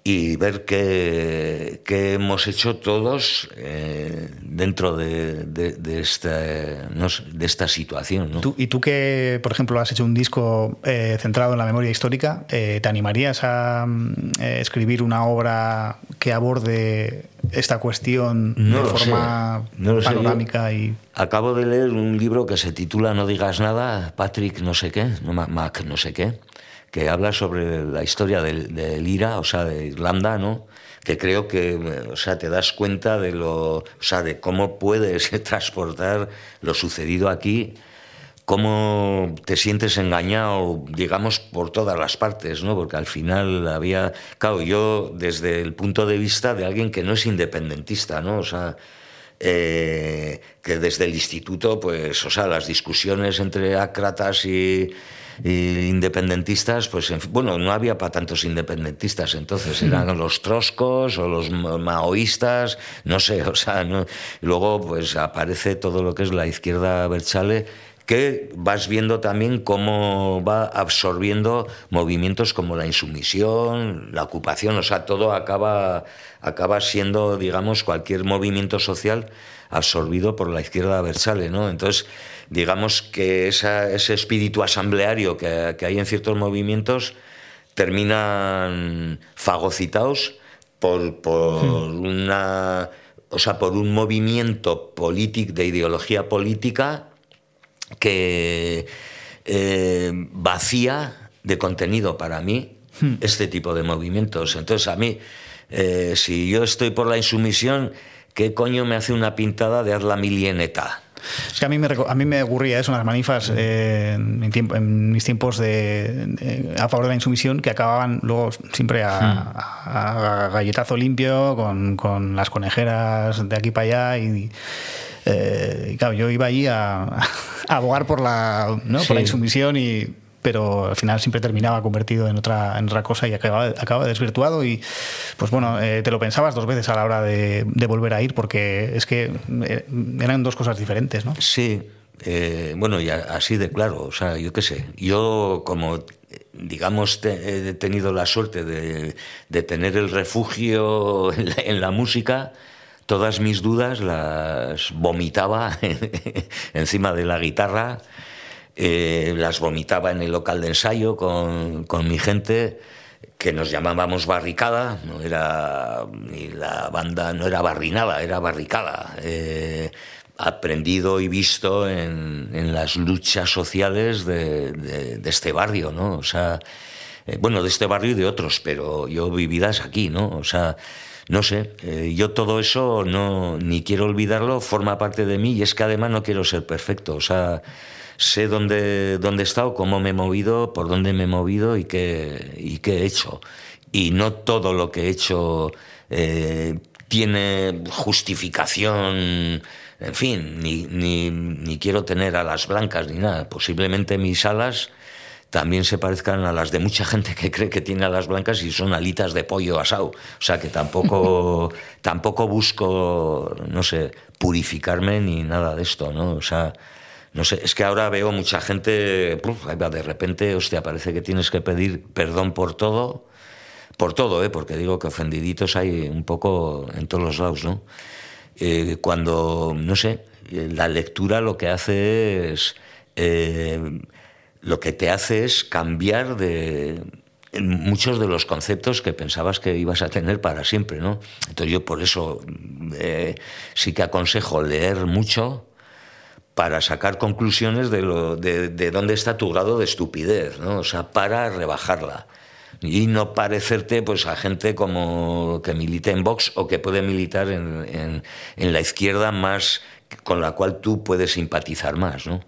y ver qué, hemos hecho todos eh, dentro de, de, esta, de esta situación. y tú que, por ejemplo, has hecho un disco eh, centrado en la memoria histórica, eh, ¿te animarías a escribir una obra que aborde esta cuestión de forma panorámica? Y... Acabo de leer un libro que se titula No digas nada, Patrick no sé qué, Mac no sé qué que habla sobre la historia del, IRA, o sea, de Irlanda, ¿no? que creo que, o sea, te das cuenta de lo, o sea, de cómo puedes transportar lo sucedido aquí, cómo te sientes engañado, digamos, por todas las partes, ¿no? Porque al final había, claro, yo desde el punto de vista de alguien que no es independentista, ¿no? O sea, eh, que desde el instituto, pues, o sea, las discusiones entre ácratas y independentistas, pues bueno, no había para tantos independentistas entonces, eran los troscos o los maoístas, no sé, o sea, luego pues aparece todo lo que es la izquierda Berchale que vas viendo también cómo va absorbiendo movimientos como la insumisión, la ocupación, o sea, todo acaba, acaba siendo, digamos, cualquier movimiento social absorbido por la izquierda versale, ¿no? Entonces, digamos que ese espíritu asambleario que, hay en ciertos movimientos terminan fagocitados por, hmm. una o sea, por un movimiento político de ideología política que eh, vacía de contenido para mí hmm. este tipo de movimientos. Entonces, a mí, eh, si yo estoy por la insumisión, ¿qué coño me hace una pintada de Arla Milieneta? Es que a mí me, a mí me ocurría eso en las manifas eh, en, mis tiempos de, a favor de la insumisión que acababan luego siempre a, hmm. galletazo limpio con, con, las conejeras de aquí para allá y, eh, claro, yo iba allí a, abogar por la, ¿no? por la insumisión y pero al final siempre terminaba convertido en otra, en otra cosa y acababa, acaba desvirtuado y pues bueno, eh, te lo pensabas dos veces a la hora de, volver a ir porque es que eh, eran dos cosas diferentes, ¿no? Sí, eh, bueno, y así de claro, o sea, yo qué sé, yo como digamos he tenido la suerte de, de tener el refugio en la música, todas mis dudas las vomitaba encima de la guitarra eh, las vomitaba en el local de ensayo con, mi gente que nos llamábamos barricada, no era ni la banda no era barrinada, era barricada. Eh, aprendido y visto en, las luchas sociales de, este barrio, ¿no? O sea, eh, bueno, de este barrio y de otros, pero yo vividas aquí, ¿no? O sea, no sé, yo todo eso no ni quiero olvidarlo, forma parte de mí y es que además no quiero ser perfecto, o sea, sé dónde, dónde he estado, cómo me he movido, por dónde me he movido y qué, y qué he hecho. Y no todo lo que he hecho eh, tiene justificación, en fin, ni, ni, ni, quiero tener alas blancas ni nada. Posiblemente mis alas también se parezcan a las de mucha gente que cree que tiene alas blancas y son alitas de pollo asado. O sea que tampoco, tampoco busco, no sé, purificarme ni nada de esto, ¿no? O sea, no sé, es que ahora veo mucha gente, de repente, hostia, parece que tienes que pedir perdón por todo, por todo, ¿eh? porque digo que ofendiditos hay un poco en todos los lados, ¿no? Eh, cuando, no sé, la lectura lo que hace es, eh, lo que te hace es cambiar de muchos de los conceptos que pensabas que ibas a tener para siempre, ¿no? Entonces yo por eso eh, sí que aconsejo leer mucho, para sacar conclusiones de, lo, de, de, dónde está tu grado de estupidez, ¿no? O sea, para rebajarla. Y no parecerte pues, a gente como que milita en Vox o que puede militar en, en, la izquierda más con la cual tú puedes simpatizar más, ¿no?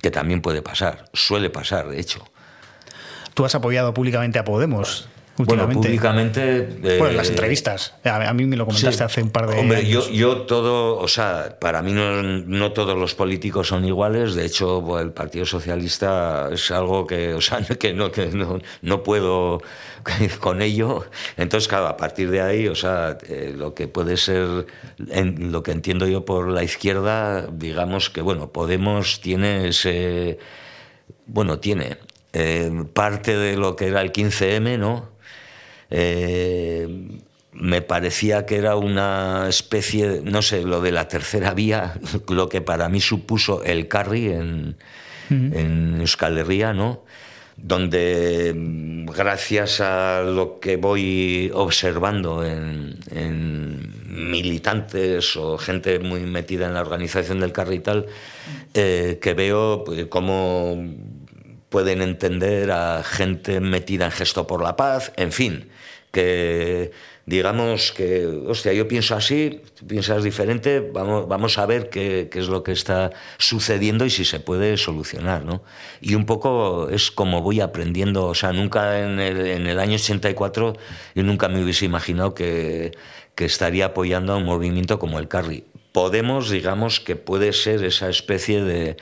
Que también puede pasar, suele pasar, de hecho. Tú has apoyado públicamente a Podemos. Bueno, públicamente. bueno, en las eh, entrevistas. A, mí me lo comentaste hace un par de Hombre, Yo, yo todo, o sea, para mí no, no, todos los políticos son iguales. De hecho, el Partido Socialista es algo que, o sea, que no, que no, no puedo con ello. Entonces, claro, a partir de ahí, o sea, eh, lo que puede ser, en, lo que entiendo yo por la izquierda, digamos que, bueno, Podemos tiene ese. Bueno, tiene eh, parte de lo que era el 15M, ¿no? Eh, me parecía que era una especie, no sé, lo de la tercera vía, lo que para mí supuso el carry en, en Euskal Herria, ¿no? donde gracias a lo que voy observando en, militantes o gente muy metida en la organización del carry y tal, eh, que veo pues, cómo pueden entender a gente metida en gesto por la paz, en fin, que digamos que, hostia, yo pienso así, piensas diferente, vamos, vamos a ver qué, qué, es lo que está sucediendo y si se puede solucionar, ¿no? Y un poco es como voy aprendiendo, o sea, nunca en el, en el año 84 yo nunca me hubiese imaginado que, que estaría apoyando a un movimiento como el Carri. Podemos, digamos, que puede ser esa especie de,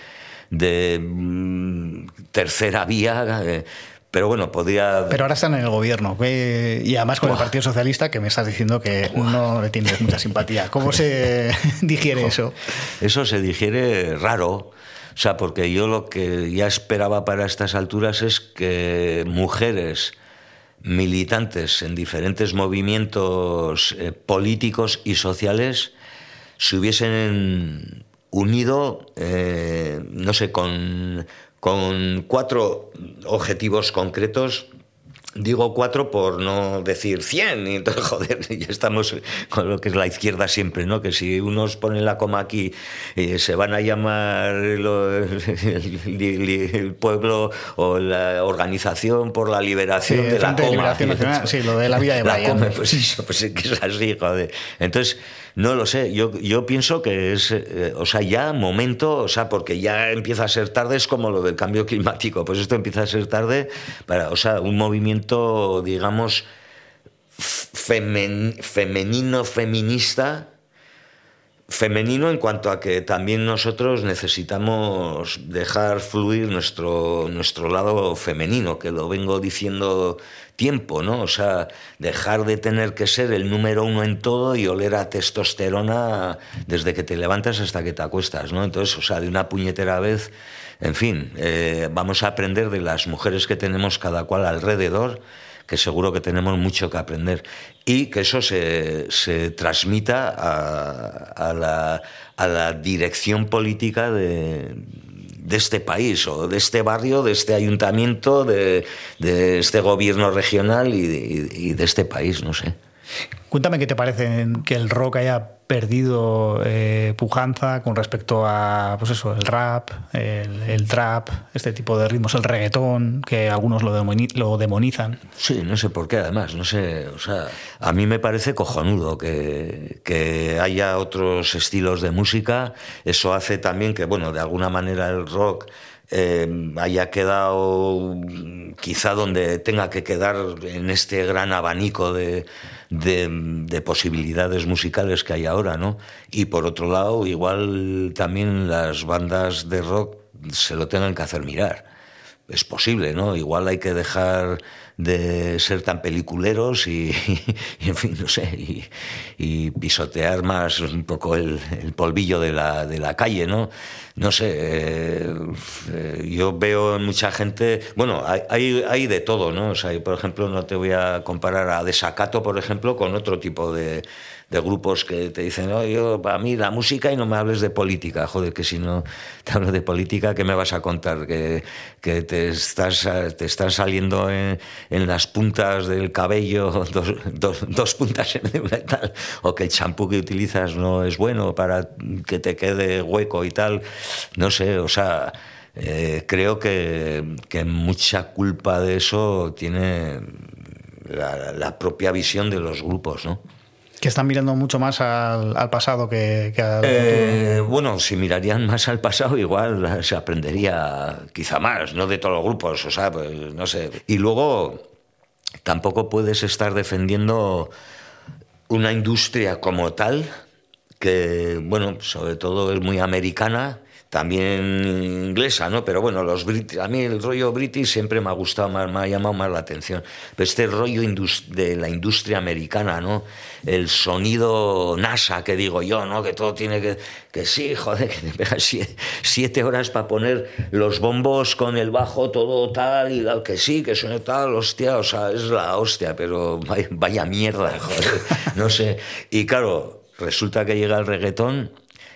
de mm, tercera vía, eh, pero bueno, podría. Pero ahora están en el gobierno. Y además con el Partido Socialista, que me estás diciendo que no le tienes mucha simpatía. ¿Cómo se digiere eso? Eso se digiere raro. O sea, porque yo lo que ya esperaba para estas alturas es que mujeres militantes en diferentes movimientos eh, políticos y sociales se hubiesen unido, eh, no sé, con con cuatro objetivos concretos Digo cuatro por no decir cien, y entonces, joder, ya estamos con lo que es la izquierda siempre, ¿no? Que si unos ponen la coma aquí, eh, se van a llamar el, pueblo o la Organización por la Liberación de la Coma. sí, lo de la vida de Brian. pues eso, pues es que es así, joder. Entonces, no lo sé, yo, yo pienso que es, eh, o sea, ya momento, o sea, porque ya empieza a ser tarde, es como lo del cambio climático, pues esto empieza a ser tarde para, o sea, un movimiento, digamos, femenino, feminista, femenino en cuanto a que también nosotros necesitamos dejar fluir nuestro, nuestro lado femenino, que lo vengo diciendo tiempo, ¿no? O sea, dejar de tener que ser el número uno en todo y oler a testosterona desde que te levantas hasta que te acuestas, ¿no? Entonces, o sea, de una puñetera vez, en fin, eh, vamos a aprender de las mujeres que tenemos cada cual alrededor que seguro que tenemos mucho que aprender y que eso se, se transmita a, la, a, la, dirección política de, de, este país o de este barrio, de este ayuntamiento, de, de este gobierno regional y de este país, no sé. Cuéntame qué te parece que el rock haya perdido eh, pujanza con respecto a, pues eso, el rap, el, trap, este tipo de ritmos, el reggaetón, que algunos lo, lo demonizan. Sí, no sé por qué, además, no sé, o sea, a mí me parece cojonudo que, que haya otros estilos de música, eso hace también que, bueno, de alguna manera el rock eh, haya quedado quizá donde tenga que quedar en este gran abanico de, de, posibilidades musicales que hay ahora, ¿no? Y por otro lado, igual también las bandas de rock se lo tengan que hacer mirar. Es posible, ¿no? Igual hay que dejar de ser tan peliculeros y, en fin, no sé, y, pisotear más un poco el, polvillo de la, de la, calle, ¿no? No sé, eh, eh, yo veo mucha gente, bueno, hay, hay, de todo, ¿no? O sea, por ejemplo, no te voy a comparar a Desacato, por ejemplo, con otro tipo de, de grupos que te dicen, no, yo, para mí la música y no me hables de política. Joder, que si no te hablo de política, ¿qué me vas a contar? Que, que te, estás, te están saliendo en, en, las puntas del cabello dos, dos, dos puntas en tal, o que el champú que utilizas no es bueno para que te quede hueco y tal. No sé, o sea, eh, creo que, que mucha culpa de eso tiene la propia visión de los grupos, ¿no? Que están mirando mucho más al, pasado que, al eh, Bueno, si mirarían más al pasado, igual se aprendería quizá más, no de todos los grupos, o sea, pues, no sé. Y luego, tampoco puedes estar defendiendo una industria como tal, que, bueno, sobre todo es muy americana también inglesa, ¿no? Pero bueno, los a mí el rollo british siempre me ha gustado más, me ha llamado más la atención. Pero este rollo de la industria americana, ¿no? El sonido NASA, que digo yo, ¿no? Que todo tiene que... Que sí, joder, que te pegas siete, horas para poner los bombos con el bajo, todo tal, y que sí, que suene tal, hostia, o sea, es la hostia, pero vaya, vaya mierda, joder, no sé. Y claro, resulta que llega el reggaetón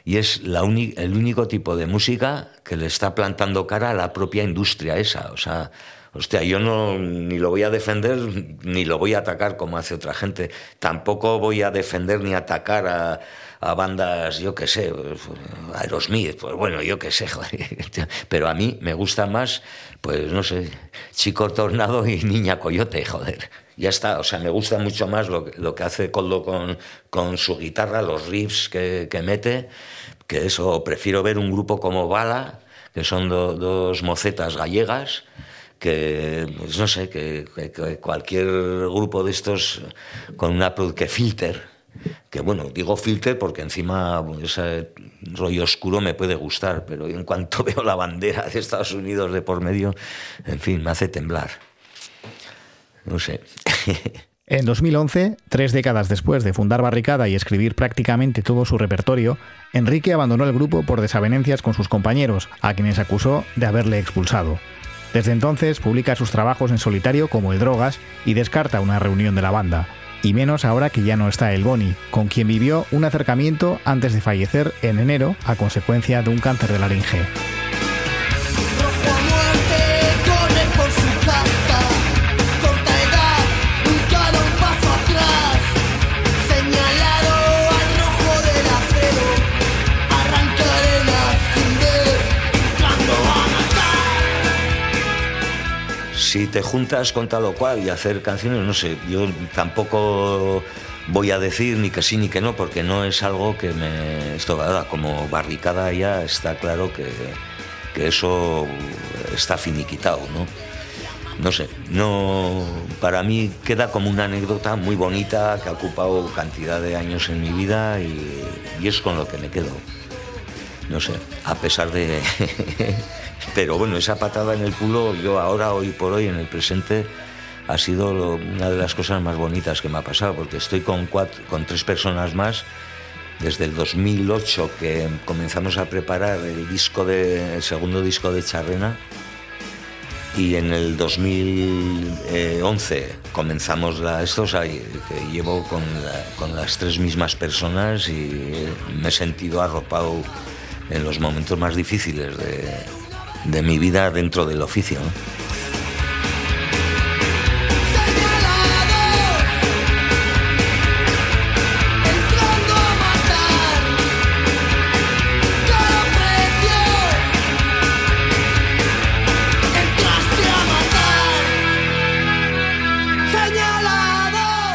y es la el único tipo de música que le está plantando cara a la propia industria esa. O sea, hostia, yo no ni lo voy a defender ni lo voy a atacar como hace otra gente. Tampoco voy a defender ni atacar a, a bandas, yo qué sé, Aerosmith, pues bueno, yo qué sé, joder. Pero a mí me gusta más, pues no sé, Chico Tornado y Niña Coyote, joder ya está. O sea, me gusta mucho más lo, lo que hace Coldo con, con, su guitarra, los riffs que, que, mete, que eso. Prefiero ver un grupo como Bala, que son dos mocetas gallegas, que, pues no sé, que, que, cualquier grupo de estos con una que filter. Que bueno, digo filter porque encima ese rollo oscuro me puede gustar, pero en cuanto veo la bandera de Estados Unidos de por medio, en fin, me hace temblar. No sé. En 2011, tres décadas después de fundar Barricada y escribir prácticamente todo su repertorio, Enrique abandonó el grupo por desavenencias con sus compañeros, a quienes acusó de haberle expulsado. Desde entonces publica sus trabajos en solitario como El Drogas y descarta una reunión de la banda, y menos ahora que ya no está el Boni, con quien vivió un acercamiento antes de fallecer en enero a consecuencia de un cáncer de laringe. Si te juntas con tal o cual y hacer canciones, no sé, yo tampoco voy a decir ni que sí ni que no, porque no es algo que me... Esto, como barricada ya está claro que, que eso está finiquitado, ¿no? No sé, no, para mí queda como una anécdota muy bonita que ha ocupado cantidad de años en mi vida y, y es con lo que me quedo. No sé, a pesar de Pero bueno, esa patada en el culo, yo ahora, hoy por hoy, en el presente, ha sido una de las cosas más bonitas que me ha pasado, porque estoy con, con tres personas más desde el 2008 que comenzamos a preparar el, disco de, el segundo disco de Charrena y en el 2011 comenzamos la, esto, que llevo con, con, las tres mismas personas y me he sentido arropado en los momentos más difíciles de, de mi vida dentro del oficio.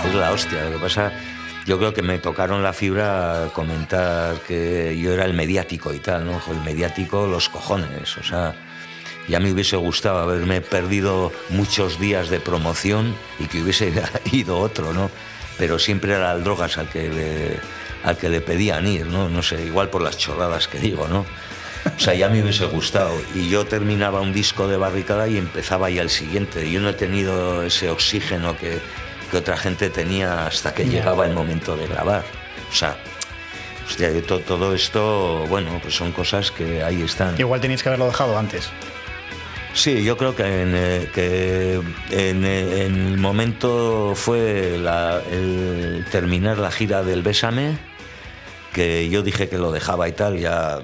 Es la hostia, lo que pasa yo creo que me tocaron la fibra comentar que yo era el mediático y tal, ¿no? El mediático, los cojones, o sea, ya me hubiese gustado haberme perdido muchos días de promoción y que hubiese ido otro, ¿no? Pero siempre era el drogas al que le, al que le pedían ir, ¿no? No sé, igual por las chorradas que digo, ¿no? O sea, ya me hubiese gustado. Y yo terminaba un disco de barricada y empezaba ya el siguiente. Yo no he tenido ese oxígeno que, que otra gente tenía hasta que llegaba el momento de grabar. O sea, hostia, todo, todo esto, bueno, pues son cosas que ahí están. Igual tenías que haberlo dejado antes. Sí, yo creo que en, eh, que en, el momento fue el terminar la gira del Bésame, que yo dije que lo dejaba y tal, ya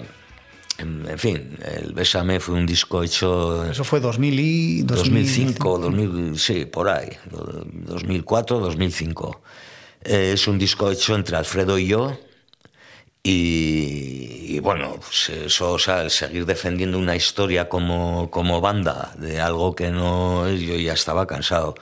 en, fin, el Bésame fue un disco hecho... Eso fue 2000 y... 2005, 2000, sí, por ahí, 2004, 2005. Eh, es un disco hecho entre Alfredo y yo. Y, bueno, pues eso, o sea, el seguir defendiendo una historia como, como banda de algo que no yo ya estaba cansado.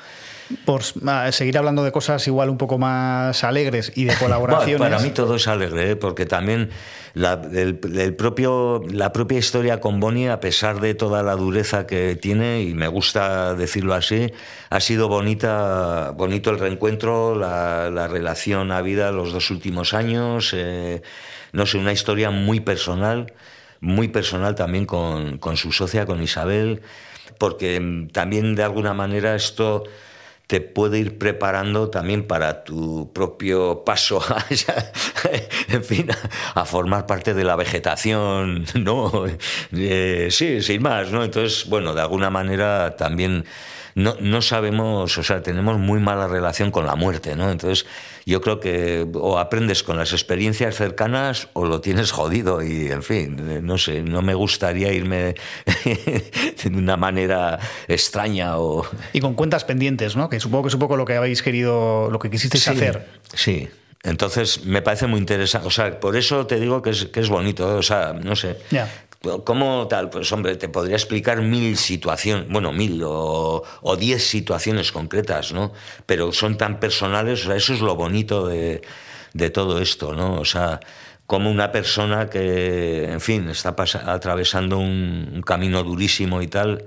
Por seguir hablando de cosas igual un poco más alegres y de colaboraciones. para mí todo es alegre, ¿eh? porque también la, el, propio, la propia historia con Bonnie, a pesar de toda la dureza que tiene, y me gusta decirlo así, ha sido bonita, bonito el reencuentro, la, la relación a vida los dos últimos años. Eh, no sé, una historia muy personal, muy personal también con, con su socia, con Isabel porque mm, también de alguna manera esto te puede ir preparando también para tu propio paso a, en fin, a, formar parte de la vegetación, ¿no? Eh, sí, sin más, ¿no? Entonces, bueno, de alguna manera también no, no sabemos, o sea, tenemos muy mala relación con la muerte, ¿no? Entonces, yo creo que o aprendes con las experiencias cercanas o lo tienes jodido y, en fin, no sé, no me gustaría irme de una manera extraña o... Y con cuentas pendientes, ¿no? Que supongo que es un poco lo que habéis querido, lo que quisisteis hacer. Sí, entonces me parece muy interesante, o sea, por eso te digo que es, que es bonito, o sea, no sé. ¿Cómo tal? Pues hombre, te podría explicar mil situaciones, bueno, mil o, diez situaciones concretas, ¿no? Pero son tan personales, o sea, eso es lo bonito de, de todo esto, ¿no? O sea, como una persona que, en fin, está atravesando un camino durísimo y tal,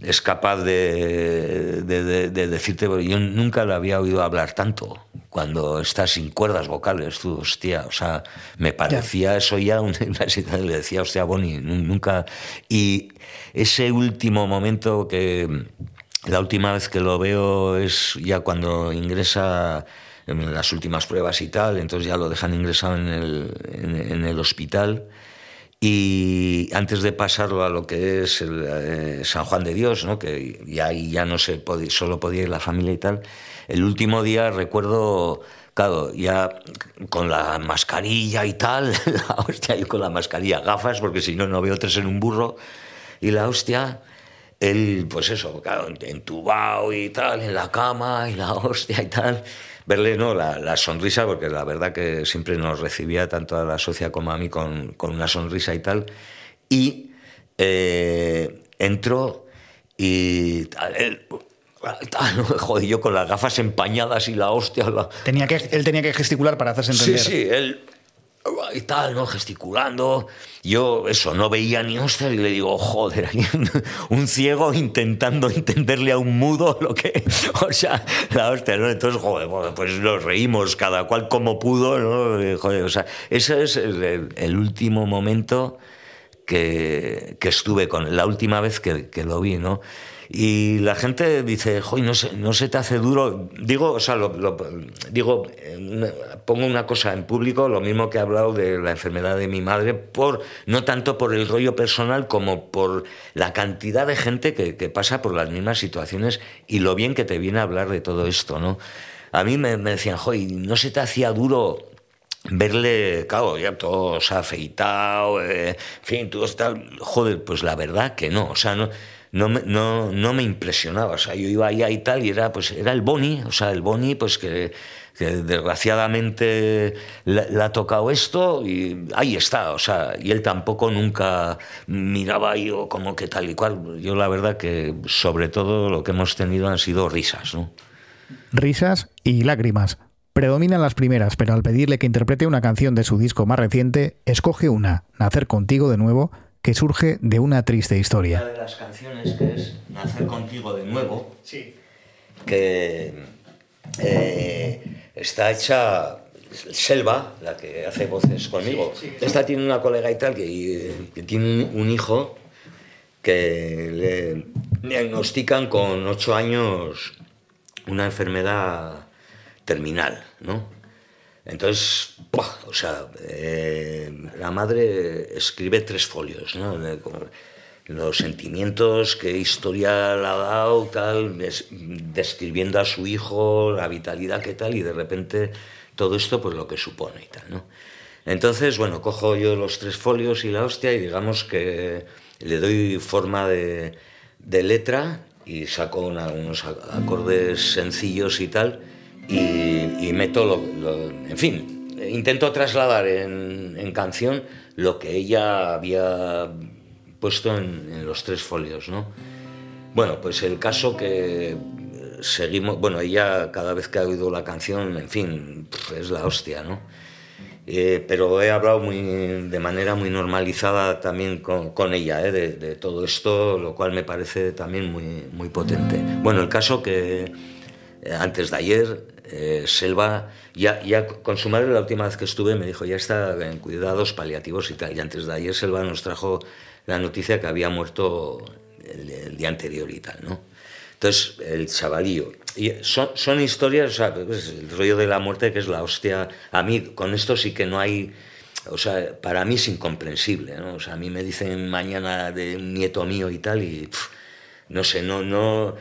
es capaz de, decirte, yo nunca le había oído hablar tanto, cuando estás sin cuerdas vocales, tú, hostia, o sea, me parecía eso ya una, situación, le decía, hostia, Bonnie, nunca... Y ese último momento que, la última vez que lo veo es ya cuando ingresa en las últimas pruebas y tal, entonces ya lo dejan ingresado en el, en el hospital y antes de pasarlo a lo que es eh, San Juan de Dios, ¿no? que ya, ya no se podía, solo podía ir la familia y tal, el último día recuerdo, claro, ya con la mascarilla y tal, la hostia, yo con la mascarilla, gafas, porque si no, no veo tres en un burro, y la hostia, él, pues eso, claro, entubado y tal, en la cama, y la hostia y tal verle no la, sonrisa, porque la verdad que siempre nos recibía tanto a la socia como a mí con, una sonrisa y tal. Y eh, entró y él, joder, yo con las gafas empañadas y la hostia. Tenía que, él tenía que gesticular para hacerse entender. Sí, sí, él y tal, ¿no? Gesticulando. Yo, eso, no veía ni hostia y le digo, joder, hay un, ciego intentando entenderle a un mudo lo que. O sea, la hostia, ¿no? Entonces, joder, pues nos reímos, cada cual como pudo, ¿no? Joder, o sea, ese es el, último momento que, que, estuve con. La última vez que, que lo vi, ¿no? Y la gente dice, Joy, no se, no se te hace duro. Digo, o sea, lo, digo, pongo una cosa en público, lo mismo que he hablado de la enfermedad de mi madre, por, no tanto por el rollo personal como por la cantidad de gente que, que pasa por las mismas situaciones y lo bien que te viene a hablar de todo esto, ¿no? A mí me, me decían, Joy, ¿no se te hacía duro verle, claro, ya todo se ha afeitado, eh, en fin, todo está... Joder, pues la verdad que no, o sea, no no me, no, no me impresionaba. O sea, yo iba allá y tal, y era, pues, era el Boni, o sea, el Boni, pues que, desgraciadamente le, ha tocado esto y ahí está, o sea, y él tampoco nunca miraba yo como que tal y cual. Yo la verdad que sobre todo lo que hemos tenido han sido risas, ¿no? Risas y lágrimas. Predominan las primeras, pero al pedirle que interprete una canción de su disco más reciente, escoge una, Nacer contigo de nuevo, que surge de una triste historia. Una de las canciones que es Nacer contigo de nuevo, sí. que eh, está hecha Selva, la que hace voces conmigo. Esta tiene una colega y tal que, tiene un hijo que le diagnostican con ocho años una enfermedad terminal, ¿no? Entonces, o sea, eh, la madre escribe tres folios, ¿no? Los sentimientos, qué historia le ha dado, tal, describiendo a su hijo, la vitalidad que tal, y de repente todo esto, pues lo que supone y tal, ¿no? Entonces, bueno, cojo yo los tres folios y la hostia y digamos que le doy forma de, letra y saco unos acordes sencillos y tal y, meto, lo, en fin, intento trasladar en, canción lo que ella había puesto en, los tres folios, ¿no? Bueno, pues el caso que seguimos, bueno, ella cada vez que ha oído la canción, en fin, es la hostia, ¿no? Eh, pero he hablado muy, de manera muy normalizada también con, con ella ¿eh? de, de, todo esto, lo cual me parece también muy, muy potente. Bueno, el caso que eh, antes de ayer, eh, Selva, ya, ya con su madre la última vez que estuve me dijo, ya está en cuidados paliativos y tal, y antes de ayer Selva nos trajo la noticia que había muerto el, el día anterior y tal, ¿no? Entonces, el chavalillo. Y son, son historias, o sea, pues, el rollo de la muerte que es la hostia. A mí, con esto sí que no hay. O sea, para mí es incomprensible, ¿no? O sea, a mí me dicen mañana de un nieto mío y tal, y pff, no sé, no, no.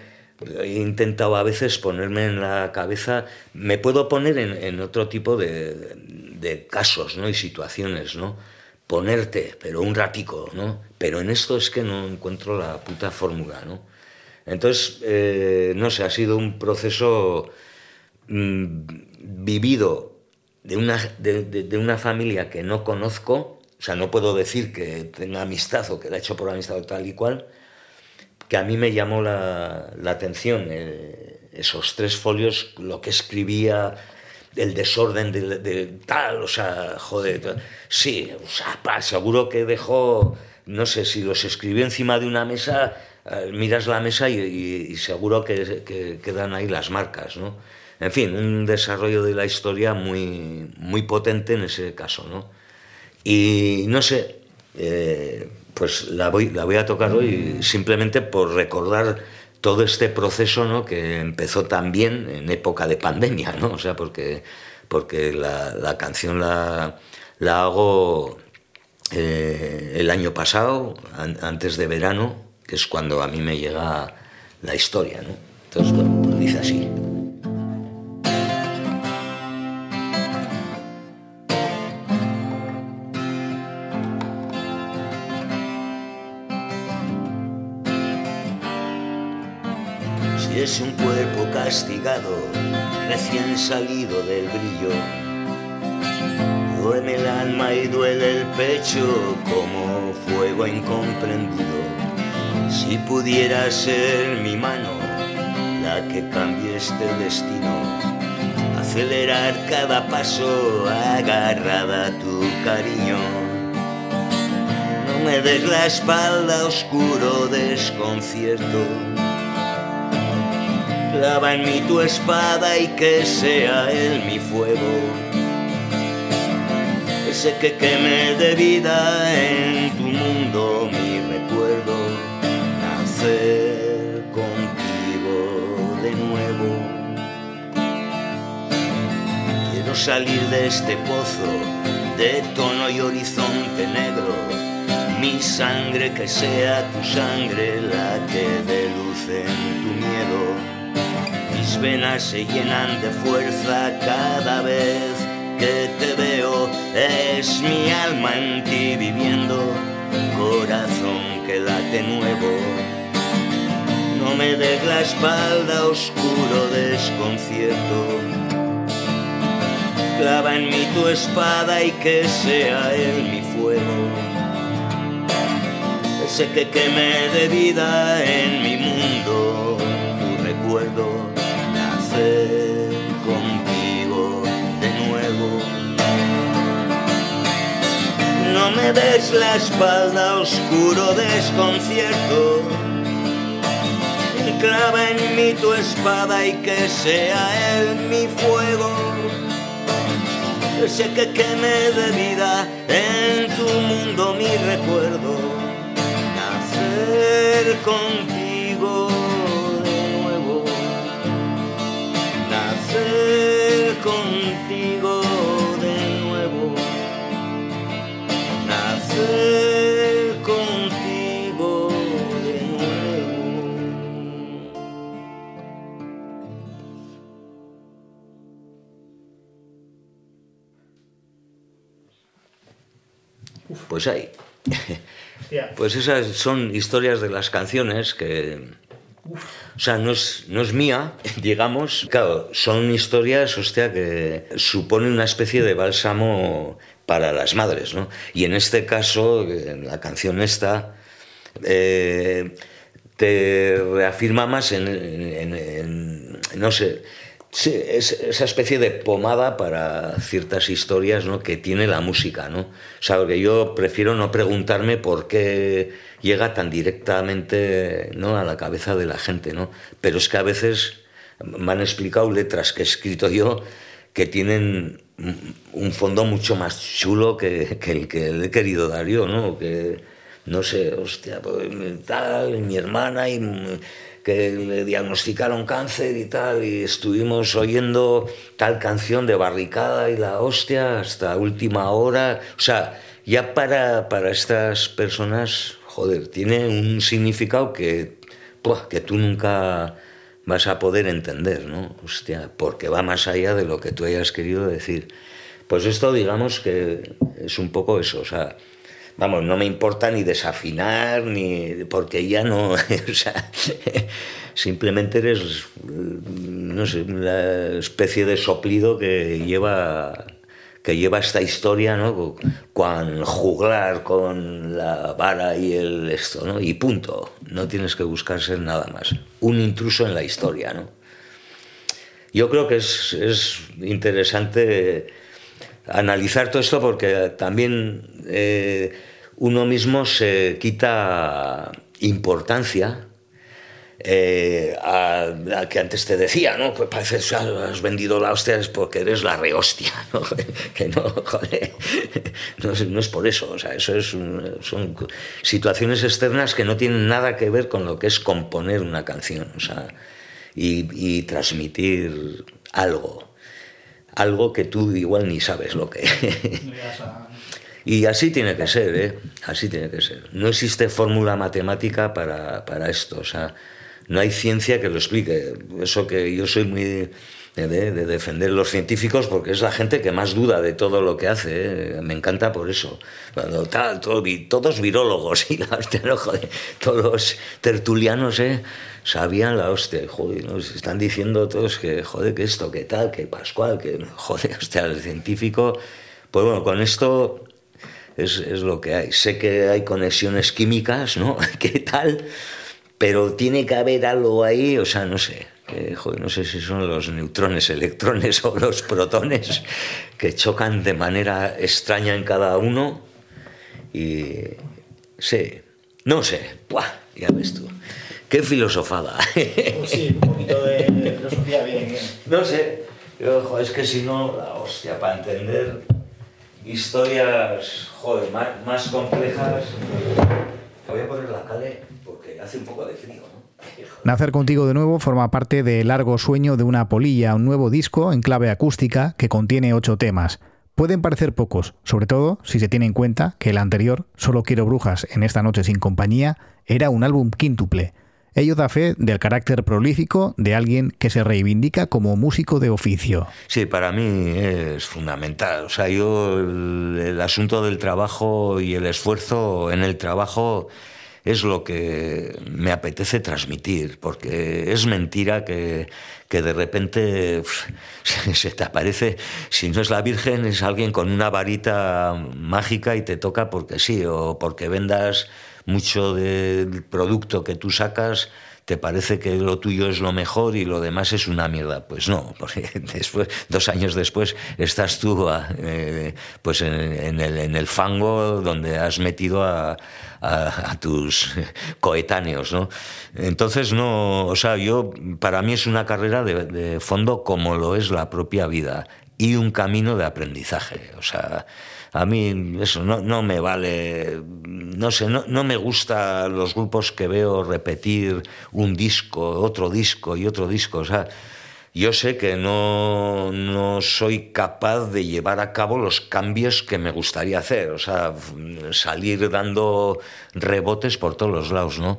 He intentado a veces ponerme en la cabeza. Me puedo poner en, en otro tipo de, de casos, ¿no? Y situaciones, ¿no? Ponerte, pero un ratico, ¿no? Pero en esto es que no encuentro la puta fórmula, ¿no? Entonces, eh, no sé, ha sido un proceso mmm, vivido de una, de, una familia que no conozco, o sea, no puedo decir que tenga amistad o que la he hecho por amistad tal y cual, que a mí me llamó la, la atención eh, esos tres folios, lo que escribía, el desorden de, de, tal, o sea, joder, sí, o sea, pa, seguro que dejó, no sé, si los escribió encima de una mesa eh, miras la mesa y, y, y seguro que, que, quedan ahí las marcas, ¿no? En fin, un desarrollo de la historia muy, muy potente en ese caso, ¿no? Y no sé, eh, pues la voy, la voy a tocar hoy simplemente por recordar todo este proceso, ¿no? Que empezó también en época de pandemia, ¿no? O sea, porque, porque la, la canción la, la hago eh, el año pasado, an, antes de verano, que es cuando a mí me llega la historia, ¿no? Entonces, bueno, pues dice así. Castigado, recién salido del brillo, duerme el alma y duele el pecho como fuego incomprendido si pudiera ser mi mano la que cambie este destino, acelerar cada paso agarrada a tu cariño. No me des la espalda oscuro desconcierto. Clava en mí tu espada y que sea él mi fuego. Ese que queme de vida en tu mundo mi recuerdo nacer contigo de nuevo. Quiero salir de este pozo de tono y horizonte negro. Mi sangre que sea tu sangre la que dé luz en tu miedo. Mis venas se llenan de fuerza cada vez que te veo. Es mi alma en ti viviendo, corazón que late nuevo no me des la espalda oscuro desconcierto. Clava en mí tu espada y que sea él mi fuego. Ese que queme de vida en mi mundo, nacer contigo de nuevo. No me des la espalda oscuro desconcierto clava en mí tu espada y que sea él mi fuego. Ese que queme de vida en tu mundo mi recuerdo. Nacer contigo Pues ahí. Pues esas son historias de las canciones que... O sea, no es, no es mía, digamos. Claro, son historias, hostia, que suponen una especie de bálsamo para las madres, ¿no? Y en este caso, en la canción esta, eh, te reafirma más en, en, en, no sé, Sí, es esa especie de pomada para ciertas historias ¿no? que tiene la música, ¿no? O sea, porque yo prefiero no preguntarme por qué llega tan directamente ¿no? a la cabeza de la gente, ¿no? Pero es que a veces me han explicado letras que he escrito yo que tienen un fondo mucho más chulo que, el que le he querido dar yo, ¿no? Que, no sé, hostia, pues, tal, mi hermana y que le diagnosticaron cáncer y tal, y estuvimos oyendo tal canción de barricada y la hostia hasta última hora. O sea, ya para, para estas personas, joder, tiene un significado que, que tú nunca vas a poder entender, ¿no? Hostia, porque va más allá de lo que tú hayas querido decir. Pues esto, digamos que es un poco eso, o sea, vamos, no me importa ni desafinar, ni porque ya no, o sea, simplemente eres, no sé, la especie de soplido que lleva que lleva esta historia, ¿no? Con juglar con la vara y el esto, ¿no? Y punto. No tienes que buscar ser nada más. Un intruso en la historia, ¿no? Yo creo que es, es interesante analizar todo esto porque también eh, uno mismo se quita importancia eh, a, que antes te decía, ¿no? Pues parece que has vendido la hostia es porque eres la rehostia, ¿no? que no, joder, no, es, por eso, o sea, eso es son situaciones externas que no tienen nada que ver con lo que es componer una canción, o sea, y transmitir algo algo que tú igual ni sabes lo que Y así tiene que ser, ¿eh? Así tiene que ser. No existe fórmula matemática para, para, esto, o sea, no hay ciencia que lo explique. Eso que yo soy muy de, de defender los científicos porque es la gente que más duda de todo lo que hace, ¿eh? me encanta por eso. Cuando tal, todos virólogos y joder, todos los tertulianos, ¿eh? sabían la hostia, joder, están diciendo todos que, joder, que esto, que tal, que Pascual, que, joder, hostia, el científico, pues bueno, con esto es, es lo que hay. Sé que hay conexiones químicas, ¿no? ¿Qué tal? Pero tiene que haber algo ahí, o sea, no sé, joder, no sé si son los neutrones, electrones o los protones que chocan de manera extraña en cada uno y sí, no sé, ¡Buah! ya ves tú. Qué filosofada. Pues sí, un poquito de filosofía bien. No sé, yo, es que si no, la hostia, para entender historias, joder, más, complejas. Voy a poner la cale porque hace un poco de frío. Nacer contigo de nuevo forma parte de Largo Sueño de una Polilla, un nuevo disco en clave acústica que contiene ocho temas. Pueden parecer pocos, sobre todo si se tiene en cuenta que el anterior, Solo quiero brujas en esta noche sin compañía, era un álbum quíntuple. Ello da fe del carácter prolífico de alguien que se reivindica como músico de oficio. Sí, para mí es fundamental. O sea, yo el, asunto del trabajo y el esfuerzo en el trabajo es lo que me apetece transmitir, porque es mentira que, que de repente se te aparece, si no es la Virgen, es alguien con una varita mágica y te toca porque sí, o porque vendas mucho del producto que tú sacas te parece que lo tuyo es lo mejor y lo demás es una mierda. Pues no, porque después, dos años después estás tú ah, eh, pues en, el, fango donde has metido a, tus coetáneos, ¿no? Entonces, no, o sea, yo, para mí es una carrera de, de fondo como lo es la propia vida y un camino de aprendizaje, o sea a mí eso no, me vale, no sé, no, no, me gusta los grupos que veo repetir un disco, otro disco y otro disco. O sea, yo sé que no, no soy capaz de llevar a cabo los cambios que me gustaría hacer, o sea, salir dando rebotes por todos los lados, ¿no?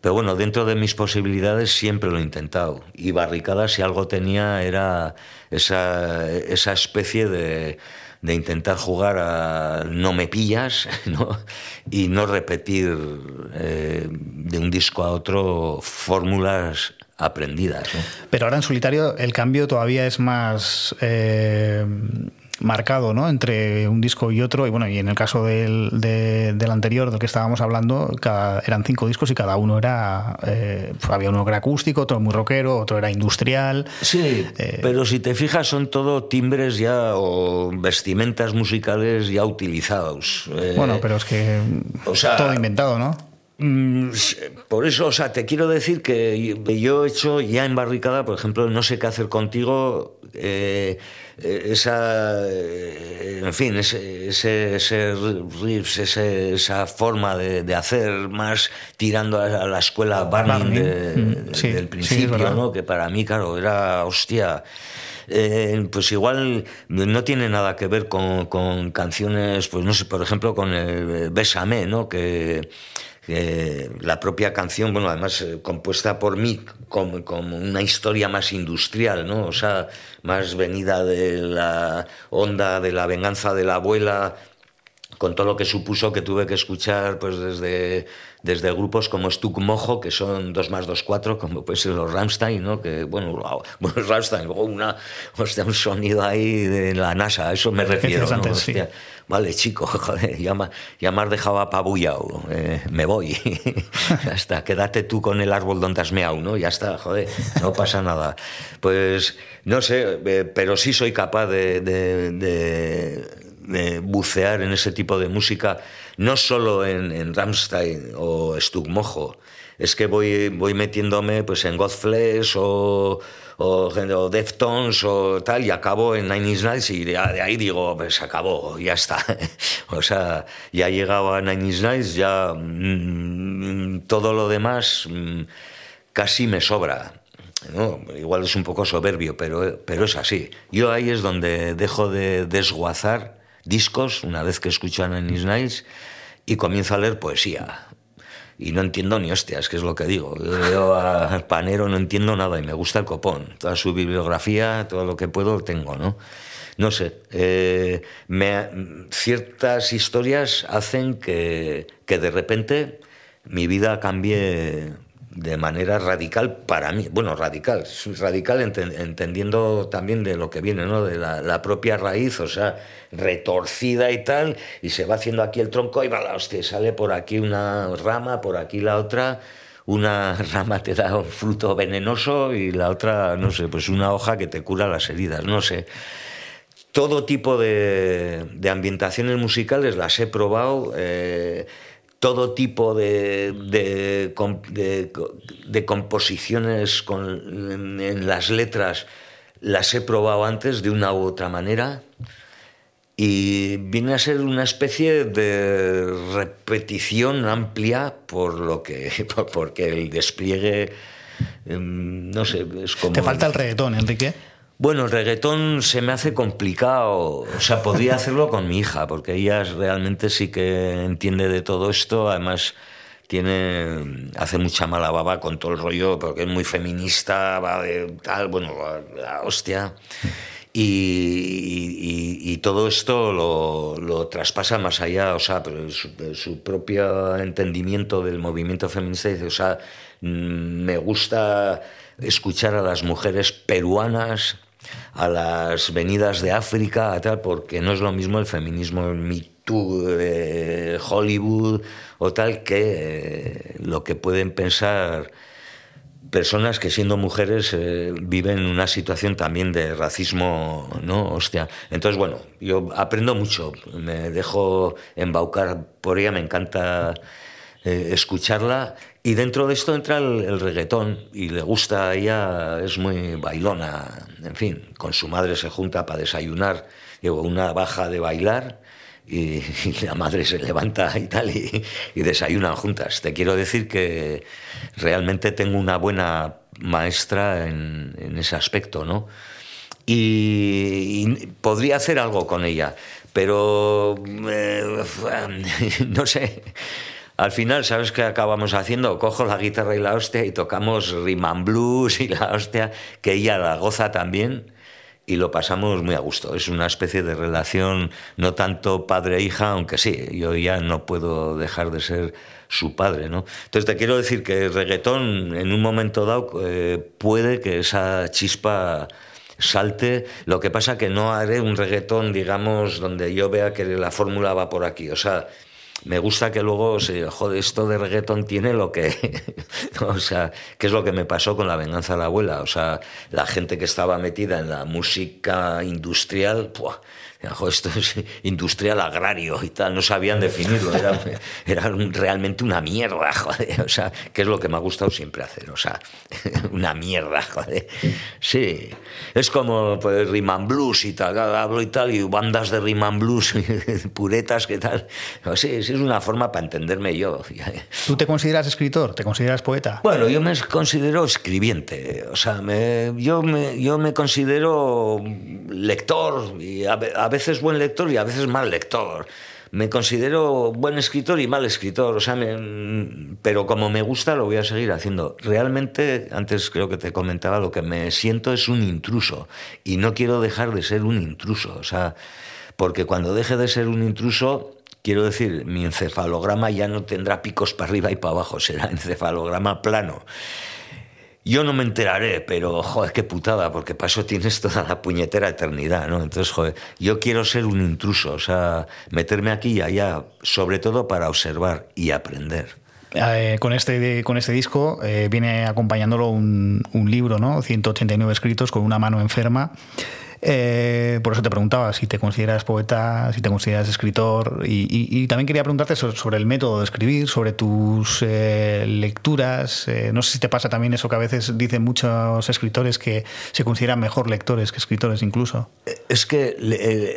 Pero bueno, dentro de mis posibilidades siempre lo he intentado. Y Barricada, si algo tenía, era esa, esa especie de, de intentar jugar a no me pillas ¿no? y no repetir eh, de un disco a otro fórmulas aprendidas. Pero ahora en solitario el cambio todavía es más... Eh, marcado ¿no? entre un disco y otro. Y bueno, y en el caso del, del anterior, del que estábamos hablando, cada, eran cinco discos y cada uno era. Eh, había uno que era acústico, otro muy rockero, otro era industrial. Sí, eh, pero si te fijas, son todo timbres ya o vestimentas musicales ya utilizados. Eh, bueno, pero es que. O sea, todo inventado, ¿no? Mm, por eso, o sea, te quiero decir que yo he hecho ya en Barricada, por ejemplo, No sé qué hacer contigo, eh, esa, eh, en fin, ese, ese, riffs, esa forma de, hacer más tirando a la escuela Barney, mm, del principio, ¿no? Que para mí, claro, era hostia. pues igual no tiene nada que ver con, con, canciones, pues no sé, por ejemplo, con el Bésame, ¿no? Que, la propia canción, bueno, además eh, compuesta por mí como, como, una historia más industrial, ¿no? O sea, más venida de la onda de la venganza de la abuela, con todo lo que supuso que tuve que escuchar, pues desde desde grupos como Stuck Mojo, que son 2 más 2, 4, como puede ser los Ramstein, ¿no? Que, bueno, bueno Ramstein, luego una, hostia, un sonido ahí de la NASA, a eso me refiero, ¿no? Hostia, Vale, chico, joder, ya, ya me has dejado apabullado, eh, me voy. ya está, quédate tú con el árbol donde has meado, ¿no? Ya está, joder, no pasa nada. Pues, no sé, eh, pero sí soy capaz de, bucear en ese tipo de música no solo en, en Rammstein o Stugmojo, es que voy, voy metiéndome pues en Godflesh o, o, Deftones o tal y acabo en Nine Inch Nails y de, ahí digo, pues acabó, ya está. o sea, ya he llegado a Nine Inch Nails, ya mm, todo lo demás mm, casi me sobra. Igual es un poco soberbio, pero, pero es así. Yo ahí es donde dejo de desguazar discos una vez que escucho a Nine Inch y comienzo a leer poesía. Y no entiendo ni hostias, que es lo que digo. Yo a Panero no entiendo nada y me gusta el copón. Toda su bibliografía, todo lo que puedo, tengo, ¿no? No sé, eh, ciertas historias hacen que, que de repente mi vida cambie de manera radical para mí. Bueno, radical, radical entendiendo también de lo que viene, ¿no? De la, propia raíz, o sea, retorcida y tal, y se va haciendo aquí el tronco y va la hostia, sale por aquí una rama, por aquí la otra. Una rama te da un fruto venenoso y la otra, no sé, pues una hoja que te cura las heridas, no sé todo tipo de, de, ambientaciones musicales las he probado. Eh, todo tipo de, de, composiciones con, en las letras las he probado antes de una u otra manera y viene a ser una especie de repetición amplia por lo que porque el despliegue em, no sé es como te falta el reggaetón Enrique bueno, el reggaetón se me hace complicado. O sea, podría hacerlo con mi hija, porque ella realmente sí que entiende de todo esto. Además, tiene hace mucha mala baba con todo el rollo, porque es muy feminista, va de tal, bueno, la, hostia. Y, todo esto lo, traspasa más allá, o sea, su, su, propio entendimiento del movimiento feminista dice, o sea, mm, me gusta escuchar a las mujeres peruanas a las venidas de África, a tal, porque no es lo mismo el feminismo Me Too de Hollywood o tal que eh, lo que pueden pensar personas que siendo mujeres eh, viven una situación también de racismo, ¿no? Hostia. Entonces, bueno, yo aprendo mucho, me dejo embaucar por ella, me encanta eh, escucharla y dentro de esto entra el, reggaetón y le gusta a ella, es muy bailona, en fin, con su madre se junta para desayunar, llevo una baja de bailar y, la madre se levanta y tal y, desayunan juntas. Te quiero decir que realmente tengo una buena maestra en, ese aspecto, ¿no? Y, podría hacer algo con ella, pero eh, no sé al final, ¿sabes qué acabamos haciendo? Cojo la guitarra y la hostia y tocamos rhythm blues y la hostia, que ella la goza también y lo pasamos muy a gusto. Es una especie de relación no tanto padre-hija, aunque sí, yo ya no puedo dejar de ser su padre, ¿no? Entonces te quiero decir que el reggaetón en un momento dado eh, puede que esa chispa salte. Lo que pasa que no haré un reggaetón, digamos, donde yo vea que la fórmula va por aquí. O sea, me gusta que luego se jode esto de reggaetón tiene lo que o sea qué es lo que me pasó con la venganza de la abuela o sea la gente que estaba metida en la música industrial esto es industrial agrario y tal, no sabían definirlo, era, era realmente una mierda, joder, o sea, que es lo que me ha gustado siempre hacer, o sea, una mierda, joder. Sí, es como pues, Blues y tal, hablo y tal, y bandas de Rhythm Blues, puretas, ¿qué tal? Sí, sí, es una forma para entenderme yo. ¿Tú te consideras escritor? ¿Te consideras poeta? Bueno, yo me considero escribiente, o sea, me, yo, me, yo me considero lector y a, a veces buen lector y a veces mal lector. Me considero buen escritor y mal escritor, o sea, pero como me gusta lo voy a seguir haciendo. Realmente, antes creo que te comentaba, lo que me siento es un intruso y no quiero dejar de ser un intruso, o sea, porque cuando deje de ser un intruso, quiero decir, mi encefalograma ya no tendrá picos para arriba y para abajo, será encefalograma plano. Yo no me enteraré, pero joder, qué putada, porque para eso tienes toda la puñetera eternidad, ¿no? Entonces, joder, yo quiero ser un intruso, o sea, meterme aquí y allá, sobre todo para observar y aprender. Eh, con, este, con este disco eh, viene acompañándolo un, un libro, ¿no? 189 escritos con una mano enferma. Eh, por eso te preguntaba si te consideras poeta, si te consideras escritor y, también quería preguntarte sobre el método de escribir, sobre tus eh, lecturas. Eh, no sé si te pasa también eso que a veces dicen muchos escritores que se consideran mejor lectores que escritores incluso. Es que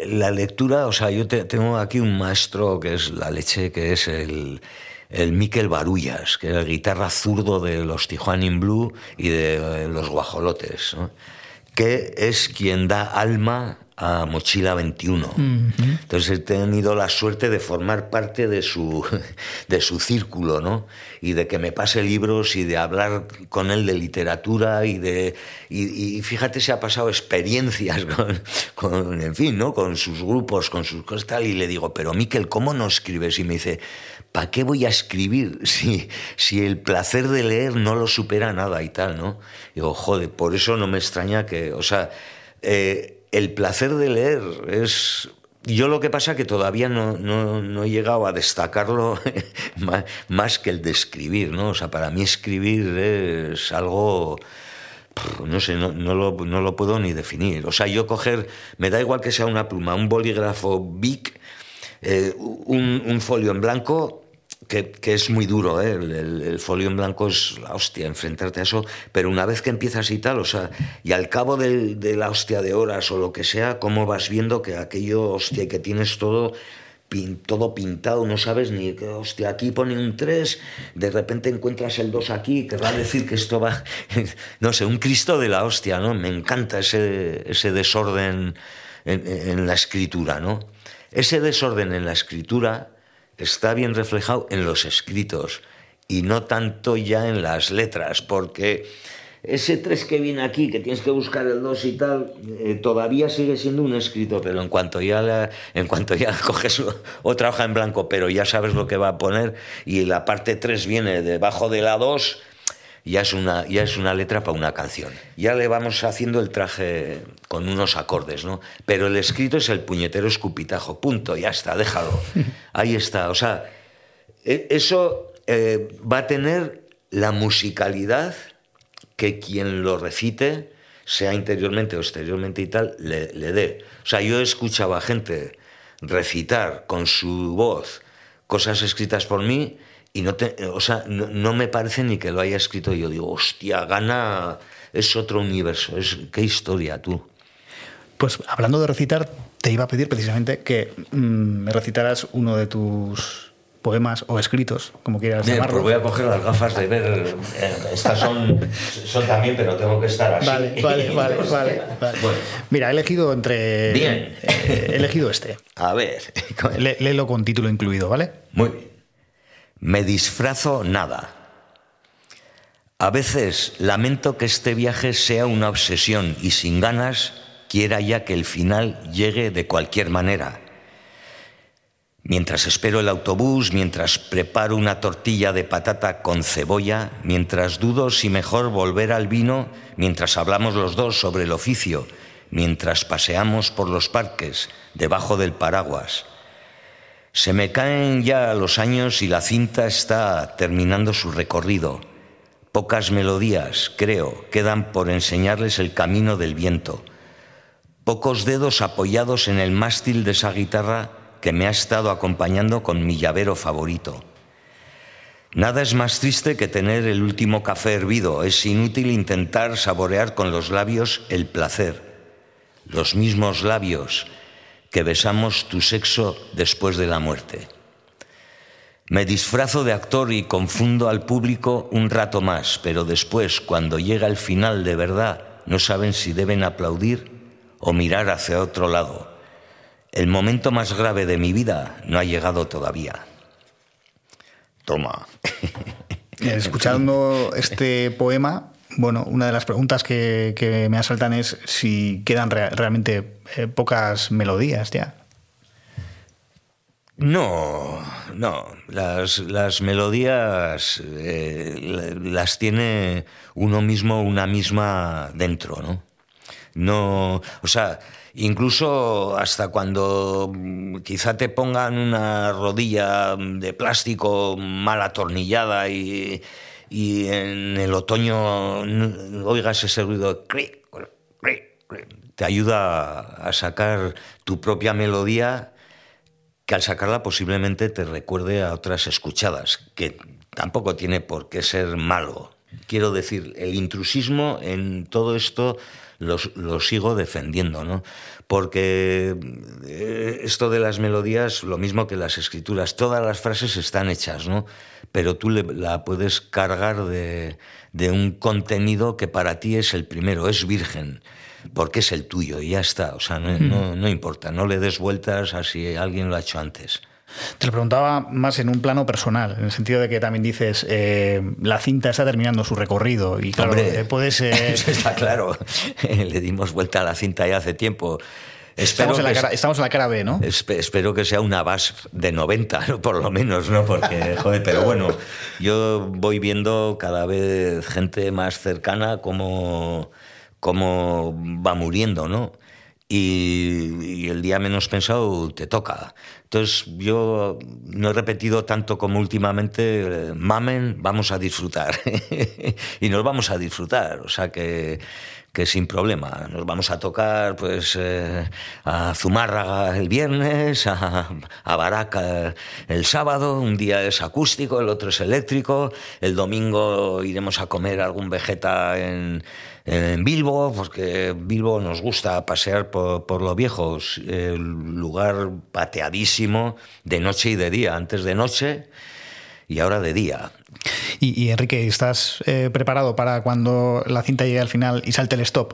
la lectura, o sea, yo tengo aquí un maestro que es la leche, que es el el Miquel Barullas, que era el guitarra zurdo de los Tijuana in Blue y de los Guajolotes. ¿no? Que es quien da alma a Mochila 21. Entonces he tenido la suerte de formar parte de su, de su círculo, ¿no? Y de que me pase libros y de hablar con él de literatura y de... Y, fíjate, se ha pasado experiencias con, con, en fin, ¿no? Con sus grupos, con sus cosas tal, y le digo, pero Miquel, ¿cómo no escribes? Y me dice, ¿para qué voy a escribir si, si el placer de leer no lo supera nada y tal, ¿no? Digo, joder, por eso no me extraña que, o sea, eh, el placer de leer es... Yo lo que pasa que todavía no, no, he llegado a destacarlo más que el de escribir, ¿no? O sea, para mí escribir es algo no sé, no, no, lo, no, lo, puedo ni definir. O sea, yo coger, me da igual que sea una pluma, un bolígrafo big eh, un, folio en blanco que, es muy duro, ¿eh? el, folio en blanco es la hostia, enfrentarte a eso, pero una vez que empiezas y tal, o sea, y al cabo de, la hostia de horas o lo que sea, cómo vas viendo que aquello, hostia, que tienes todo, todo pintado, no sabes ni hostia, aquí pone un 3, de repente encuentras el 2 aquí, que va a decir que esto va, no sé, un Cristo de la hostia, ¿no? Me encanta ese, ese desorden en, en la escritura, ¿no? Ese desorden en la escritura está bien reflejado en los escritos y no tanto ya en las letras, porque ese 3 que viene aquí, que tienes que buscar el 2 y tal, eh, todavía sigue siendo un escrito, pero en cuanto ya, en cuanto ya coges otra hoja en blanco, pero ya sabes lo que va a poner, y la parte 3 viene debajo de la 2, ya es una, ya es una letra para una canción. Ya le vamos haciendo el traje con unos acordes, ¿no? Pero el escrito es el puñetero escupitajo, punto, ya está, déjalo. Ahí está, o sea, e, eso eh, va a tener la musicalidad que quien lo recite, sea interiormente o exteriormente y tal, le, le dé. O sea, yo escuchaba gente recitar con su voz cosas escritas por mí y no, te, o sea, no, me parece ni que lo haya escrito yo. Digo, hostia, gana, es otro universo, es, qué historia tú. Pues hablando de recitar, te iba a pedir precisamente que mm, me recitaras uno de tus poemas o escritos, como quieras Bien, llamarlo. Pues voy a coger las gafas de ver. Eh, estas son, son también, pero tengo que estar así. Vale, vale, vale. vale, Mira, he elegido entre. Bien. Eh, he elegido este. A ver. léelo con título incluido, ¿vale? Muy bien. Me disfrazo nada. A veces lamento que este viaje sea una obsesión y sin ganas quiera ya que el final llegue de cualquier manera. Mientras espero el autobús, mientras preparo una tortilla de patata con cebolla, mientras dudo si mejor volver al vino, mientras hablamos los dos sobre el oficio mientras paseamos por los parques debajo del paraguas. Se me caen ya los años y la cinta está terminando su recorrido. Pocas melodías, creo, quedan por enseñarles el camino del viento. Pocos dedos apoyados en el mástil de esa guitarra que me ha estado acompañando con mi llavero favorito. Nada es más triste que tener el último café hervido. Es inútil intentar saborear con los labios el placer. Los mismos labios que besamos tu sexo después de la muerte. Me disfrazo de actor y confundo al público un rato más, pero después, cuando llega el final de verdad, no saben si deben aplaudir o mirar hacia otro lado. El momento más grave de mi vida no ha llegado todavía. Toma. Escuchando este poema, bueno, una de las preguntas que, me asaltan es si quedan realmente eh, pocas melodías ya. No, no. Las, melodías eh, las tiene uno mismo, una misma dentro, ¿no? No, o sea, incluso hasta cuando mm, quizá te pongan una rodilla de plástico mal atornillada y, en el otoño oigas ese ruido, te ayuda a sacar tu propia melodía que al sacarla posiblemente te recuerde a otras escuchadas, que tampoco tiene por qué ser malo. Quiero decir, el intrusismo en todo esto lo sigo defendiendo, ¿no? Porque eh, esto de las melodías, lo mismo que las escrituras, todas las frases están hechas, ¿no? Pero tú la puedes cargar de, un contenido que para ti es el primero, es virgen porque es el tuyo y ya está. O sea, no, no, importa, no le des vueltas a si alguien lo ha hecho antes. Te lo preguntaba más en un plano personal, en el sentido de que también dices, eh, la cinta está terminando su recorrido y claro, Hombre, puede ser... está claro, le dimos vuelta a la cinta ya hace tiempo. Estamos, en la cara, estamos en la cara B, ¿no? espero que sea una base de 90, por lo menos, ¿no? Porque, joder, pero bueno, yo voy viendo cada vez gente más cercana como cómo va muriendo, ¿no? y, el día menos pensado te toca. Entonces yo no he repetido tanto como últimamente, mamen, vamos a disfrutar. y nos vamos a disfrutar, o sea que, sin problema. Nos vamos a tocar pues eh, a Zumárraga el viernes, a, Baraca el sábado, un día es acústico, el otro es eléctrico, el domingo iremos a comer algún vegeta en Bilbo, porque Bilbo nos gusta pasear por, por lo viejos, el lugar pateadísimo de noche y de día, antes de noche y ahora de día. Y, Enrique, ¿estás eh, preparado para cuando la cinta llegue al final y salte el stop?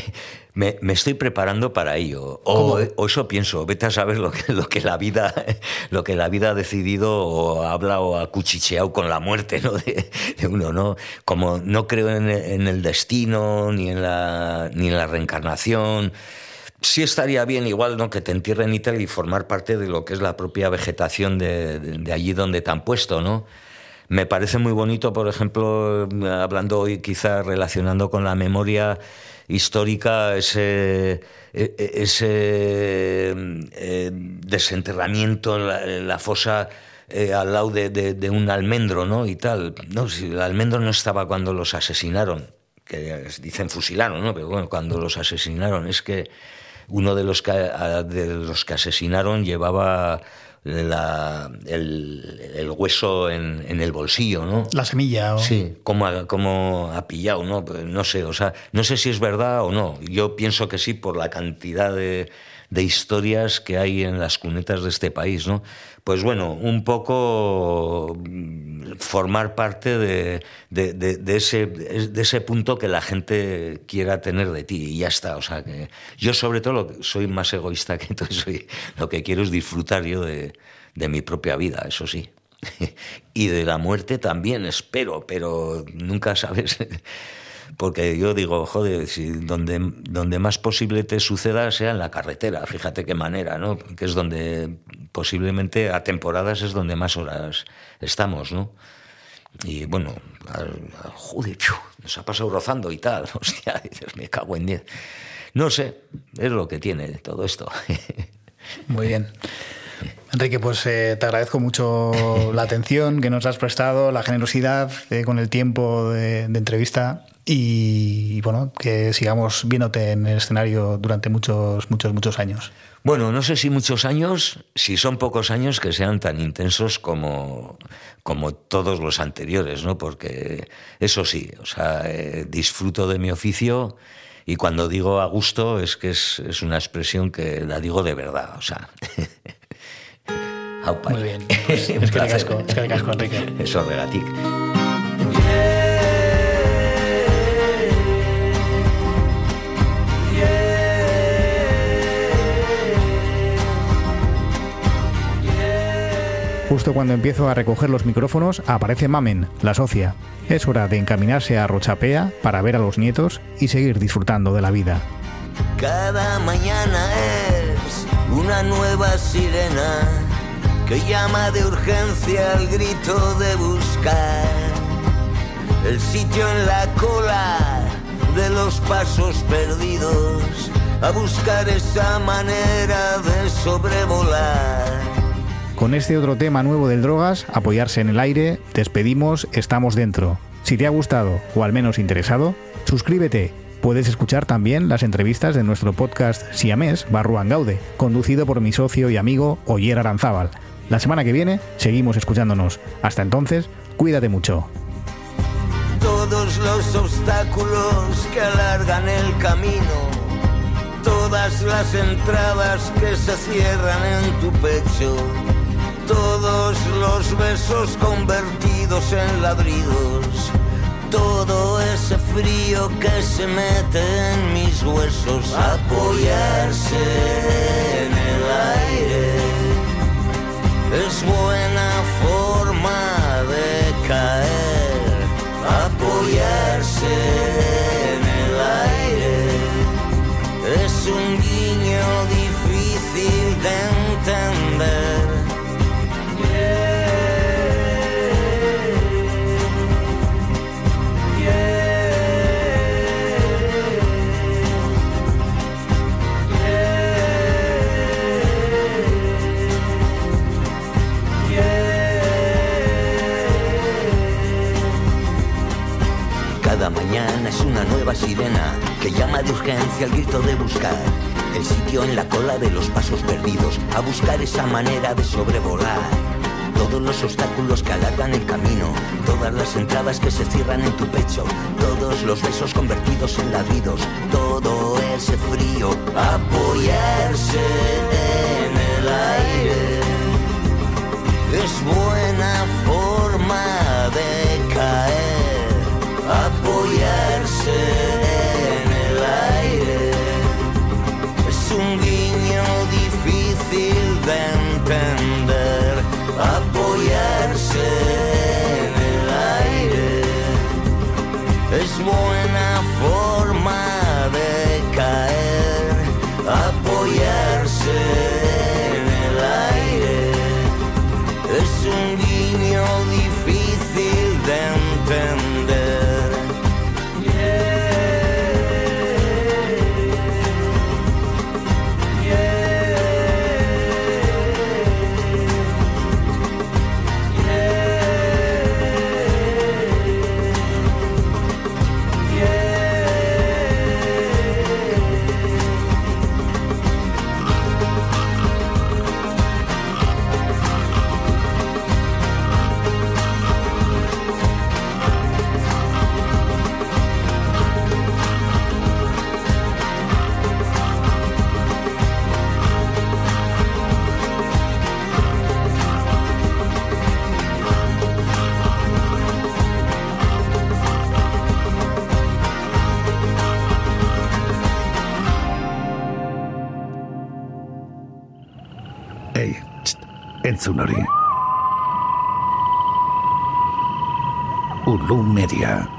me, estoy preparando para ello. O, eso pienso, vete a saber lo que, lo que, la vida, lo que la vida ha decidido o habla o ha cuchicheado con la muerte ¿no? de, uno. ¿no? Como no creo en, el destino ni en, la, ni en la reencarnación sí estaría bien igual ¿no? que te entierren y tal y formar parte de lo que es la propia vegetación de, de allí donde te han puesto, ¿no? Me parece muy bonito, por ejemplo, hablando hoy quizá relacionando con la memoria histórica, ese, e, e, ese eh, desenterramiento en la, fosa eh, al lado de, un almendro, ¿no? Y tal. No, si el almendro no estaba cuando los asesinaron, que dicen fusilaron, ¿no? Pero bueno, cuando los asesinaron es que uno de los que, de los que asesinaron llevaba la, el, hueso en, el bolsillo, ¿no? La semilla. Sí, como ha, como ha pillado, ¿no? Pues no sé, o sea, no sé si es verdad o no. Yo pienso que sí por la cantidad de, de historias que hay en las cunetas de este país, ¿no? Pues bueno, un poco mm, formar parte de, ese, punto que la gente quiera tener de ti y ya está. O sea, que yo sobre todo soy más egoísta que entonces soy, lo que quiero es disfrutar yo de mi propia vida, eso sí. y de la muerte también, espero, pero nunca sabes porque yo digo, joder, si donde, donde más posible te suceda sea en la carretera, fíjate qué manera, ¿no? Que es donde posiblemente a temporadas es donde más horas estamos, ¿no? Y bueno, joder, nos ha pasado rozando y tal, hostia, dices, me cago en diez. No sé, es lo que tiene todo esto. Muy bien. Enrique, pues eh, te agradezco mucho la atención que nos has prestado, la generosidad eh, con el tiempo de, de entrevista y, bueno, que sigamos viéndote en el escenario durante muchos, muchos, muchos años. Bueno, no sé si muchos años, si son pocos años que sean tan intensos como, como todos los anteriores, ¿no? Porque eso sí, o sea, eh, disfruto de mi oficio y cuando digo a gusto es que es, es una expresión que la digo de verdad, o sea. Muy bien. Pues, es que casco, es que casco, Enrique. Eso, regatic. Justo cuando empiezo a recoger los micrófonos, aparece Mamen, la socia. Es hora de encaminarse a Rochapea para ver a los nietos y seguir disfrutando de la vida. Cada mañana es una nueva sirena llama de urgencia al grito de buscar el sitio en la cola de los pasos perdidos, a buscar esa manera de sobrevolar. Con este otro tema nuevo del drogas, apoyarse en el aire, despedimos, estamos dentro. Si te ha gustado o al menos interesado, suscríbete. Puedes escuchar también las entrevistas de nuestro podcast Siamés Barruan Gaude, conducido por mi socio y amigo Oyer Aranzábal. La semana que viene seguimos escuchándonos. Hasta entonces, cuídate mucho. todos los obstáculos que alargan el camino, todas las entradas que se cierran en tu pecho, todos los besos convertidos en ladridos, todo ese frío que se mete en mis huesos, apoyarse en el aire es buena forma de caer, apoyarse urgencia al grito de buscar el sitio en la cola de los pasos perdidos, a buscar esa manera de sobrevolar. Todos los obstáculos que alargan el camino, todas las entradas que se cierran en tu pecho, todos los besos convertidos en ladridos, todo ese frío, apoyarse en el aire es buena forma de caer, apoyarse entzun hori. Ulu Media.